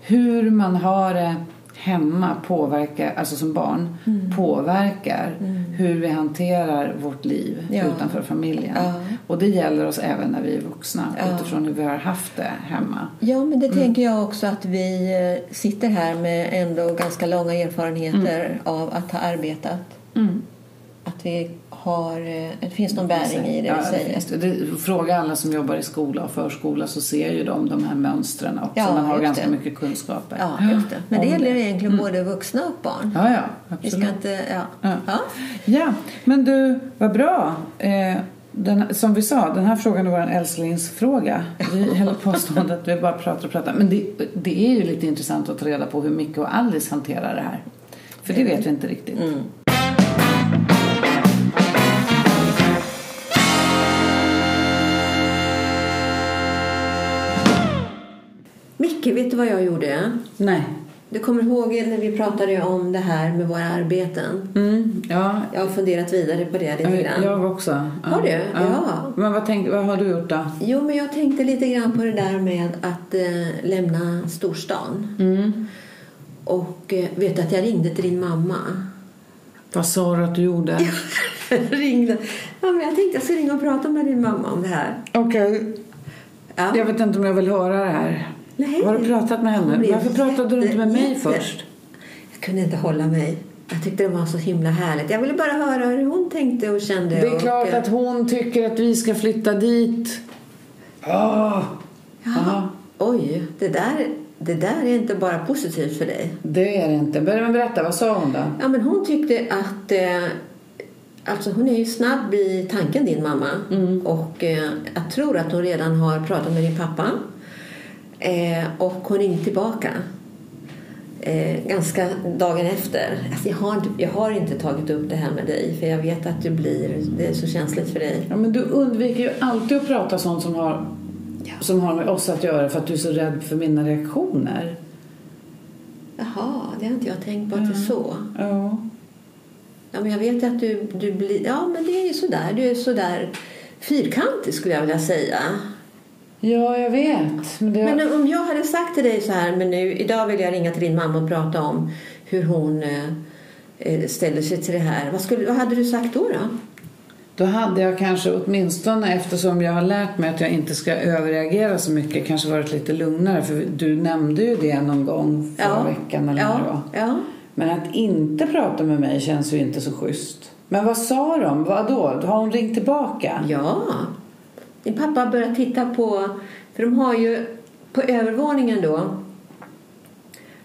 hur man har det hemma påverkar, alltså som barn, Mm. påverkar hur vi hanterar vårt liv Ja. utanför familjen. Ja. Och det gäller oss även när vi är vuxna Ja. utifrån hur vi har haft det hemma. Ja, men det tänker jag också att vi eh, sitter här med ändå ganska långa erfarenheter av att ha arbetat. Att vi har, eh, det finns någon bäring i det ja, vi det säger. det. Det, fråga alla som jobbar i skola och förskola så ser ju de de här mönstren också. Ja, Man har ganska det. mycket kunskaper. Ja, just det. Men det gäller egentligen både vuxna och barn. Ja, ja, Vi ska absolut. inte, ja. Ja. Ja. Ja, men du, vad bra. Eh, den, som vi sa, den här frågan är vår älsklingsfråga. Vi höll påståendet att vi bara pratar och pratar. Men det, det är ju lite intressant att ta reda på hur Micke och Alice hanterar det här. För det vet vi inte riktigt. Micke, vet du vad jag gjorde? Nej. Du kommer ihåg när vi pratade om det här med våra arbeten? Mm, ja, Jag har funderat vidare på det lite grann. jag också. Ja. Har du? Ja. Men vad, tänk, vad har du gjort då? Jo, men jag tänkte lite grann på det där med att eh, lämna storstan. Mm. Och eh, vet du att jag ringde till din mamma? Vad sa du att du gjorde? ringde. Ja, men jag tänkte jag ska ringa och prata med din mamma om det här. Okej. Ja. Jag vet inte om jag vill höra det här. Nej. Har du pratat med henne? Varför pratade du inte med mig jätte- först? Jag kunde inte hålla mig. Jag tyckte det var så himla härligt. Jag ville bara höra hur hon tänkte och kände. Det är och, klart att hon tycker att vi ska flytta dit. Åh! Jaha. Oj, det där, det där är inte bara positivt för dig. Det är det inte. Börja med berätta, vad sa hon då? Ja, men hon tyckte att... Eh, alltså hon är ju snabb i tanken, din mamma. Och eh, jag tror att hon redan har pratat med din pappa. Eh, och hon ringde tillbaka. Eh, ganska dagen efter. Alltså jag, har, inte- jag har inte tagit upp det här med dig för jag vet att du blir, det är så känsligt för dig. Ja, men du undviker ju alltid att prata sånt som har, som har med oss att göra för att du är så rädd för mina reaktioner. Jaha, det har inte jag tänkt på att det är så. Ja. Ja, men jag vet att du, du blir... Ja, men det är ju sådär. Du är sådär fyrkantig skulle jag vilja säga. Ja, jag vet. Men det... Men om jag hade sagt till dig så här, men nu, idag vill jag ringa till din mamma och prata om hur hon eh, eh, ställer sig till det här. Vad, skulle, vad hade du sagt då? då? Då hade jag kanske åtminstone eftersom jag har lärt mig att jag inte ska överreagera så mycket kanske varit lite lugnare. För du nämnde ju det någon gång förra veckan eller det var. ja, ja. Men att inte prata med mig känns ju inte så schysst. Men vad sa de? Vad då? Har hon ringt tillbaka? Ja. Din pappa börjat titta på... För de har ju... På övervåningen då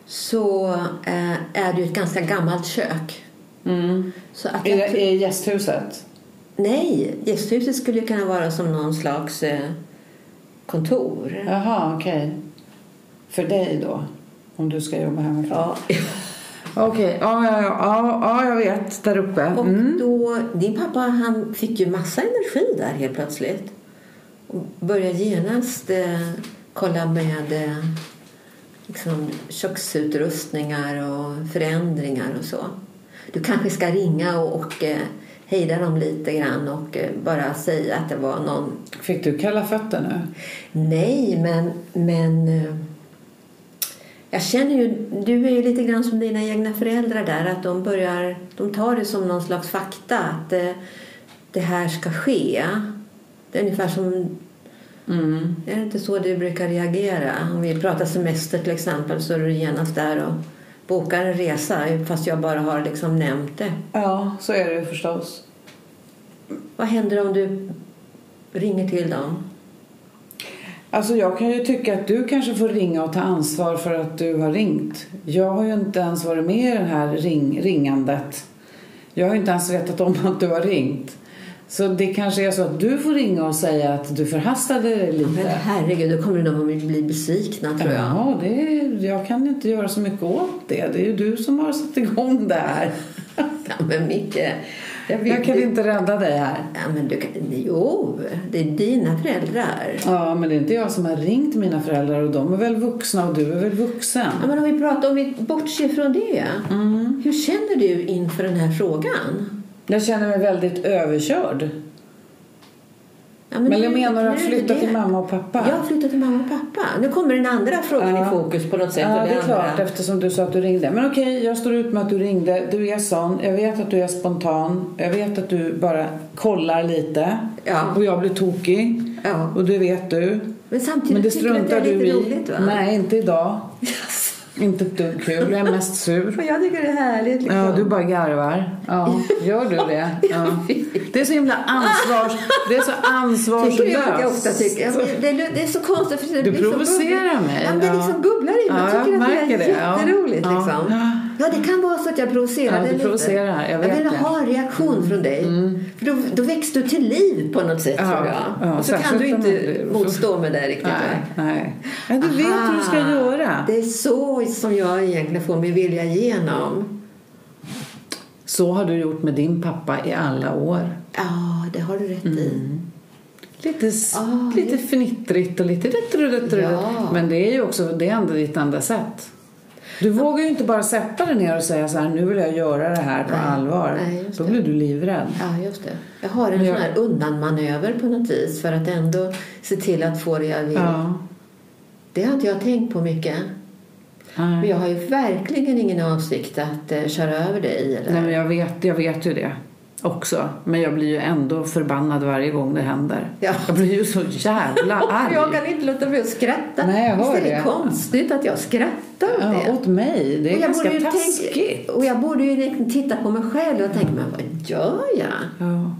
så eh, är det ju ett ganska gammalt kök. Mm. Så att I, I gästhuset? nej, gästhuset skulle kunna vara som någon slags eh, kontor. Jaha, okej. För dig då? Om du ska jobba hemifrån? Ja. Okej, ja, ja, ja, ja, ja, jag vet. Där uppe. Och Mm. då, din pappa han fick ju massa energi där helt plötsligt. Och började genast eh, kolla med eh, liksom, köksutrustningar och förändringar och så. Du kanske ska ringa och, och eh, hejda dem lite grann och eh, bara säga att det var någon... Fick du kalla fötter nu? Nej, men... men eh, jag känner ju, du är ju lite grann som dina egna föräldrar där, att de börjar, de tar det som någon slags fakta att det, det här ska ske. Det är ungefär som Mm. Är det inte så du brukar reagera? Om vi pratar semester till exempel så är du genast där och bokar en resa fast jag bara har liksom nämnt det. Ja, så är det ju förstås. Vad händer om du ringer till dem? Alltså jag kan ju tycka att du kanske får ringa och ta ansvar för att du har ringt. Jag har ju inte ens varit med i det här ring, ringandet. Jag har inte ens vetat om att du har ringt. Så det kanske är så att du får ringa och säga att du förhastade dig lite. Men herregud, då kommer de att bli besvikna tror jag. Ja, det är, jag kan inte göra så mycket åt det. Det är ju du som har satt igång det här. Ja, men Micke, jag, vill, Jag kan inte rädda dig här. Ja, men du kan, jo, det är dina föräldrar. Ja, men det är inte jag som har ringt mina föräldrar och de är väl vuxna och du är väl vuxen. Ja, men om vi pratar, om vi bortser från det. Mm. Hur känner du inför den här frågan? Jag känner mig väldigt överkörd. Ja, Men nu- jag menar att flytta till mamma och pappa. Jag har flyttat till mamma och pappa. Nu kommer den andra frågan Ja. i fokus på något sätt. Ja, det är andra. klart eftersom du sa att du ringde. Men okej, jag står ut med att du ringde. Du är sån. Jag vet att du är spontan. Jag vet att du bara kollar lite. Ja. Och jag blir tokig. Ja. Och det vet du. Men samtidigt Men det tycker du det struntar är du lite i. roligt va? Nej, inte idag. Inte ett dugg kul. Jag är mest sur. Jag tycker det är härligt liksom. Ja, du bara garvar. Ja, gör du det? Ja. Det är så himla ansvars... Det är så ansvarslöst. Tycker jag jag ofta tycker. Det, är- det är så konstigt. För det Du provocerar bubbligt. mig, Ja, det liksom bubblar i mig. Ja, jag tycker jag att det är det, jätteroligt. Ja. Liksom. Ja. Det kan vara så att jag provocerar Ja, du lite. provocerar, jag jag vill det. Mm. ha en reaktion från dig. För då, då väcks du till liv på något sätt Ja, tror jag. ja, Och så kan du inte blir- motstå med det riktigt. Nej, va? nej. Ja, du vet hur du ska Aha. göra. Det är så som jag egentligen får min vilja igenom. Så har du gjort med din pappa i alla år. Ja, det har du rätt i. Mm. Lite, s- Ah, lite fnittrigt och lite. Ja. Men det är ju också det är ändå ditt enda sätt. Du vågar ju inte bara sätta dig ner och säga så här, nu vill jag göra det här på Nej, allvar. nej, Då blir du livrädd. Ja, just det. Jag har en Men jag- sån här undanmanöver på något vis för att ändå se till att få det jag vill. Ja. Det har inte jag tänkt på mycket. Men Nej. jag har ju verkligen ingen avsikt att eh, köra över dig. Eller? Nej, men jag vet, jag vet ju det också. Men jag blir ju ändå förbannad varje gång det händer. Ja. Jag blir ju så jävla arg. Jag kan inte låta bli att skratta. Nej, jag hör Visst är det det. konstigt att jag skrattar åt Ja, det? åt mig. Det är ganska taskigt. tänka- och jag borde ju liksom titta på mig själv och tänka, men vad gör jag? Ja.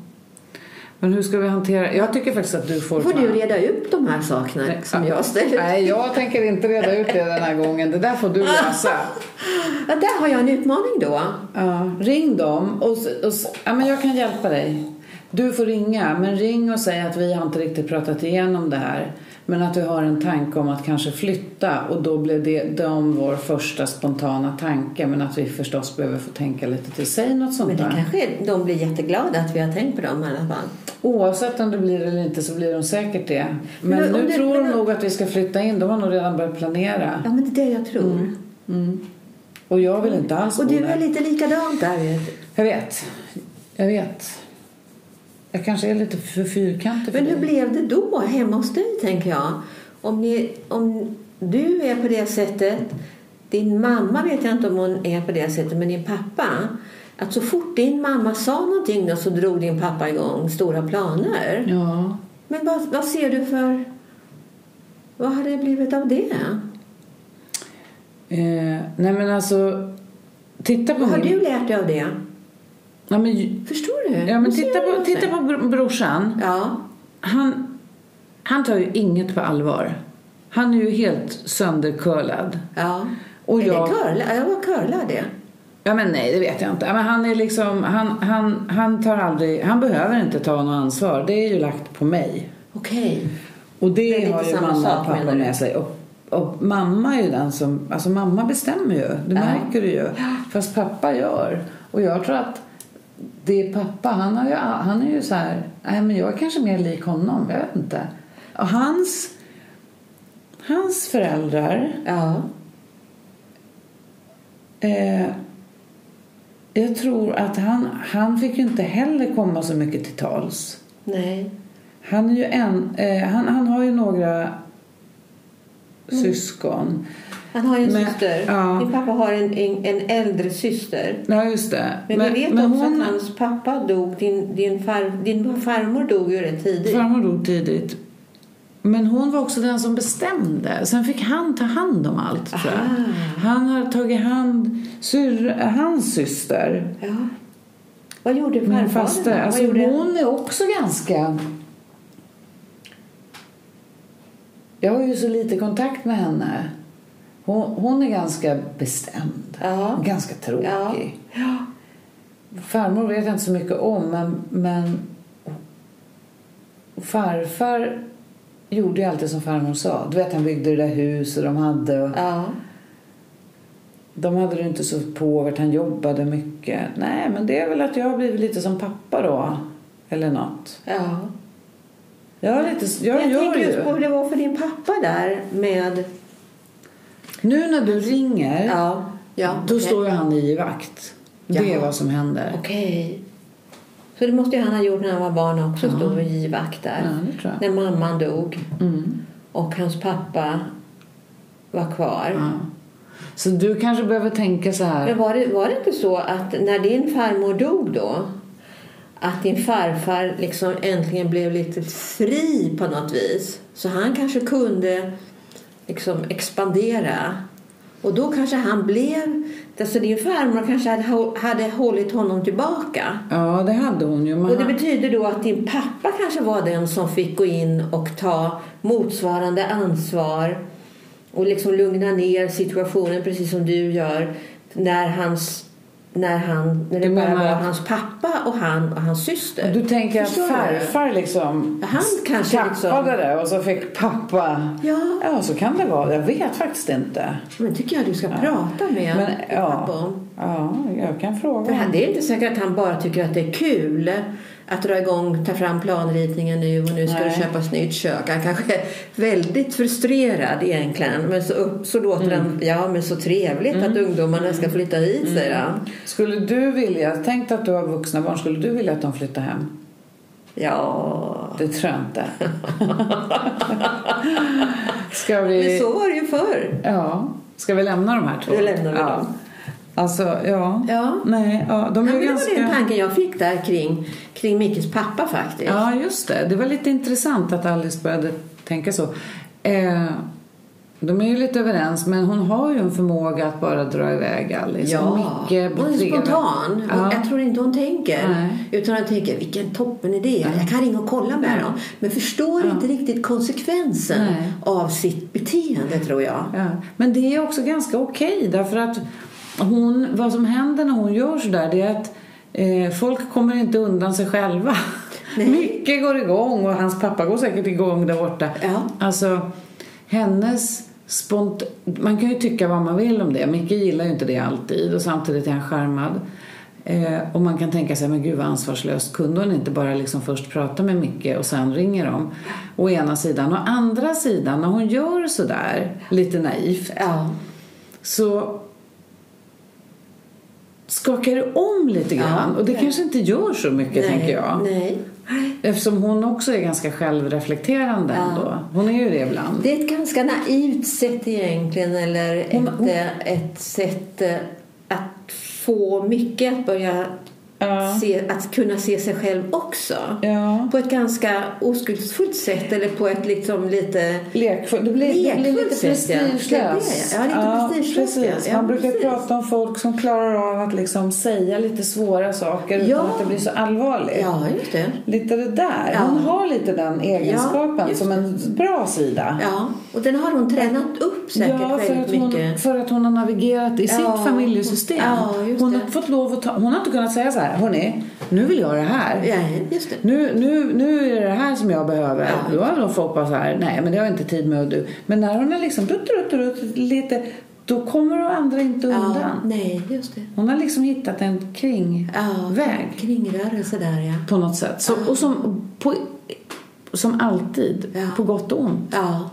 Men hur ska vi hantera... Jag tycker faktiskt att du får... får du reda ut de här sakerna som jag ställer. Nej, jag tänker inte reda ut det den här gången. Det där får du lösa. Ja, där har jag en utmaning då. Ja, ring dem och, och ja, men jag kan hjälpa dig. Du får ringa, men ring och säg att vi har inte riktigt pratat igenom det här. Men att vi har en tanke om att kanske flytta och då blev det de vår första spontana tanke. Men att vi förstås behöver få tänka lite till. Säg något sånt Men det där. kanske de blir jätteglada att vi har tänkt på dem i alla fall. Oavsett om det blir eller inte så blir de säkert det. Men, Men nu det- tror de nog att vi ska flytta in. De har nog redan börjat planera. Ja, men det är det jag tror. Och jag vill inte alls Och du är lite likadant där. Du. Jag vet. Jag vet. Jag kanske är lite för fyrkantig för Men hur dig. blev det då hemma hos dig, tänker jag? Om, ni, om du är på det sättet, din mamma vet jag inte om hon är på det sättet, men din pappa. Att så fort din mamma sa någonting då så drog din pappa igång stora planer. Ja. Men vad, vad ser du för... Vad har det blivit av det? Eh, nej men alltså. Titta på Vad har min... du lärt dig av det? Ja men, Förstår du? ja, men titta, på, titta på br- brorsan. Ja. Han, han tar ju inget på allvar. Han är ju helt söndercurlad. ja. Och är jag- det curla? Ja, vad curlar det? Ja men nej, det vet jag inte. Men han är liksom, han, han, han tar aldrig, han behöver inte ta något ansvar. Det är ju lagt på mig. Okej. Och det, Det har ju mamma sak, och pappa med sig. Och, och mamma är ju den som, alltså mamma bestämmer ju. Det Ja. märker du ju. Fast pappa gör. Och jag tror att det är pappa, han, har ju, han är ju så här, nej men jag är kanske mer lik honom, jag vet inte. Och hans, hans föräldrar, Ja. eh, jag tror att han, han fick ju inte heller komma så mycket till tals. Nej. Han, är ju en, eh, han, han har ju några Mm. syskon. Han har ju en Men- syster. ja. Din pappa har en, en, en äldre syster. Ja, just det. Men, vi vet också hon, att hans pappa dog. Din, din, far, din farmor dog ju rätt tidigt. farmor dog tidigt. Men hon var också den som bestämde. Sen fick han ta hand om allt, tror jag. Han har tagit hand syr, hans syster. Ja. Vad gjorde Min farfadern? Vad Alltså, gjorde... hon är också ganska... Jag har ju så lite kontakt med henne. Hon, hon är ganska bestämd. Ja. Ganska tråkig. Ja. Farmor vet jag inte så mycket om, men, men farfar gjorde ju alltid som farmor sa. Du vet, han byggde det där huset de hade. Och Ja. de hade det inte så påvert, han jobbade mycket. Nej, men det är väl att jag har blivit lite som pappa då. Eller något. ja. Jag, har lite, jag, Jag gör tänker ju. just på hur det var för din pappa där med... Nu när du ringer, Ja. Ja. då okej. står ju han i vakt. Det är Jaha. vad som händer. Okej. Så det måste ju han ha gjort när han var barn också. Ja. Stod och givakt där. Ja. När mamman dog. Mm. Och hans pappa var kvar. Ja. Så du kanske behöver tänka så här. Men var det, var det inte så att när din farmor dog då att din farfar liksom äntligen blev lite fri på något vis så han kanske kunde liksom expandera och då kanske han blev alltså din farmor kanske hade, hå- hade hållit honom tillbaka Ja, det hade hon ju. Och det betyder då att din pappa kanske var den som fick gå in och ta motsvarande ansvar och liksom lugna ner situationen precis som du gör när hans när, han, när det Du bara var att- hans pappa och han och hans syster. Du tänker att Förstår farfar liksom Han kanske tappade liksom- det och så fick pappa... Ja, Ja, så kan det vara. Jag vet faktiskt inte. men tycker jag du ska prata med Men, ja. pappa om. Ja, jag kan För fråga. han- det är inte säkert att han bara tycker att det är kul att dra igång, ta fram planritningen nu och nu ska Nej. det köpas nytt kök. Han kanske är väldigt frustrerad egentligen. Men så, upp, så låter Mm. han, ja men så trevligt att ungdomarna ska flytta hit Mm. säger han. Skulle du vilja, tänk att du har vuxna barn, skulle du vilja att de flyttar hem? Ja, Det tror jag inte. Ska vi... men så var det ju förr. Ja. Ska vi lämna de här två? Då lämnar vi ja. dem. Alltså, ja. Ja. Nej, ja, de Ja, är det ganska... var den tanken jag fick där kring, kring Mickes pappa faktiskt. Ja, just det. Det var lite intressant att Alice började tänka så. Eh, de är ju lite överens, men hon har ju en förmåga att bara dra iväg Alice. Ja, Micke hon är spontan. Ja. Jag tror inte hon tänker. Nej. Utan hon tänker, vilken toppen idé. Jag kan ringa och kolla med Ja. dem. Men förstår Ja. inte riktigt konsekvensen Nej. av sitt beteende tror jag. Ja. Men det är också ganska okej därför att hon, vad som händer när hon gör sådär det är att eh, folk kommer inte undan sig själva. Nej. Mycket går igång och hans pappa går säkert igång där borta. Ja. Alltså hennes spont... Man kan ju tycka vad man vill om det. Micke gillar ju inte det alltid och samtidigt är han charmad. Eh, och man kan tänka sig, men gud vad ansvarslöst. Kunde hon inte bara liksom först prata med Micke och sen ringer de? Å ena sidan. Å andra sidan, när hon gör sådär lite naivt Ja. så skakar det om lite grann. Ja. och det kanske inte gör så mycket, tänker jag. Nej. Eftersom hon också är ganska självreflekterande Ja. ändå. Hon är ju det ibland. Det är ett ganska naivt sätt egentligen. Eller Hon- ett, hon- eh, ett sätt eh, att få mycket att börja Ja. se, att kunna se sig själv också. Ja. På ett ganska oskuldsfullt sätt eller på ett liksom lite Lekfull. Det blir, det blir Lekfullt lite ja. prestigelöst. Ja, prestigelöst, precis. ja. Man Ja, brukar precis. prata om folk som klarar av att liksom säga lite svåra saker utan Ja. att det blir så allvarligt. Ja, just det. Lite det där. Ja. Hon har lite den egenskapen som en bra sida. Ja, och den har hon tränat upp säkert Ja, för väldigt att, hon, mycket. för att hon har navigerat i Ja, sitt familjesystem. ja, hon har fått lov att ta, Hon har inte kunnat säga så här, hörni, nu vill jag det här. Ja, just det. Nu, nu, nu är det det här som jag behöver. Ja. Då har de folk bara så här, nej men det har jag inte tid med och du. Men när hon är liksom rutt, rutt, rutt, lite, då kommer de andra inte undan. Ja, nej, just det. Hon har liksom hittat en kringväg Ja, kringrörelse där ja. på något sätt. Så, och som, på, som alltid, Ja. på gott och ont. Ja,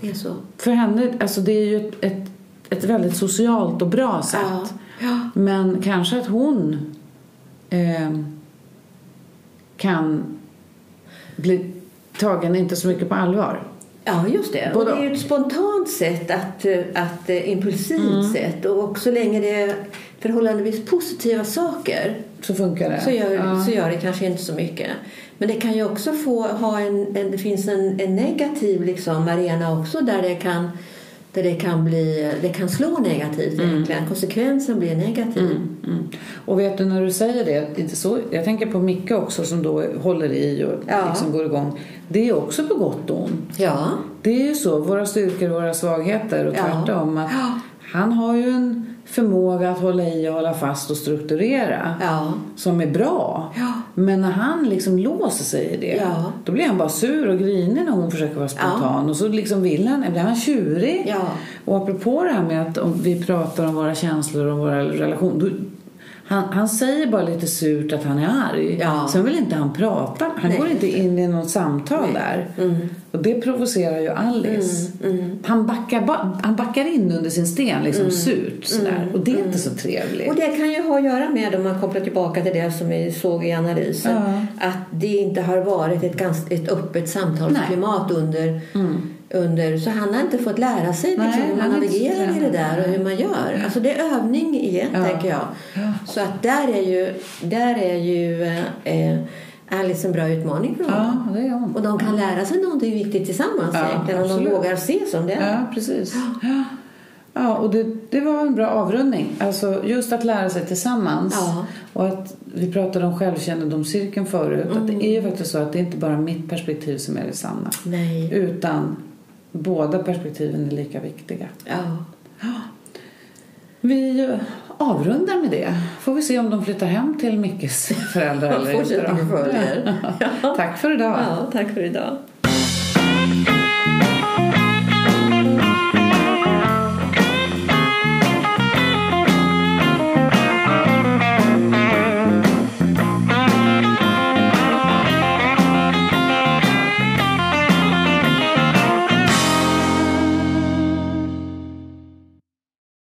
det är så. För henne, alltså det är ju ett, ett, ett väldigt socialt och bra sätt. Ja. Men kanske att hon eh, kan bli tagen inte så mycket på allvar. Ja, just det. Och Både- det är ju ett spontant sätt, att, att, eh, impulsivt Mm. sätt. Och så länge det förhållandevis positiva saker Så funkar det. så gör, ja. så gör det kanske inte så mycket. Men det kan ju också få ha en, en det finns en, en negativ liksom arena också där det kan där det kan bli, det kan slå negativt egentligen. Konsekvensen blir negativ. Mm. Och vet du när du säger det, så, jag tänker på Micke också som då håller i och Ja. liksom går igång. Det är också på gott och ont. Ja. Det är ju så, våra styrkor och våra svagheter och Ja. tvärtom. Att Ja. Han har ju en förmåga att hålla i och hålla fast och strukturera Ja. som är bra. Ja. Men när han liksom låser sig i det, Ja. då blir han bara sur och grinig när hon försöker vara spontan. Och så liksom vill han, blir han tjurig. Ja. Och apropå det här med att om vi pratar om våra känslor och våra relationer. Han, han säger bara lite surt att han är arg. Ja. Sen vill inte han prata. Han Nej, går inte in i något samtal där. Och det provocerar ju Alice. Han, backar, ba- han backar in under sin sten liksom surt sådär. Och det är inte så trevligt. Och det kan ju ha att göra med, om man kopplar tillbaka till det som vi såg i analysen, att det inte har varit ett, ganska, ett öppet samtalsklimat under, under... Så han har inte fått lära sig liksom, Nej, hur man navigerar i det där och hur man gör. Alltså det är övning igen, Ja. tänker jag. Så att där är ju, där är ju eh, Alice en bra utmaning för honom. Ja, det är hon. Och de kan lära sig någonting viktigt tillsammans Ja, egentligen, om de vågar se som det är. Ja, precis. Ja, ja och det, det var en bra avrundning. Alltså just att lära sig tillsammans. Ja. Och att vi pratade om självkännedomscirkeln förut. Att det är ju faktiskt så att det är inte bara mitt perspektiv som är det sanna. Nej. Utan båda perspektiven är lika viktiga. Ja. Vi avrundar med det. Får vi se om de flyttar hem till Mickes föräldrar eller inte. Tack för idag. Ja, tack för idag.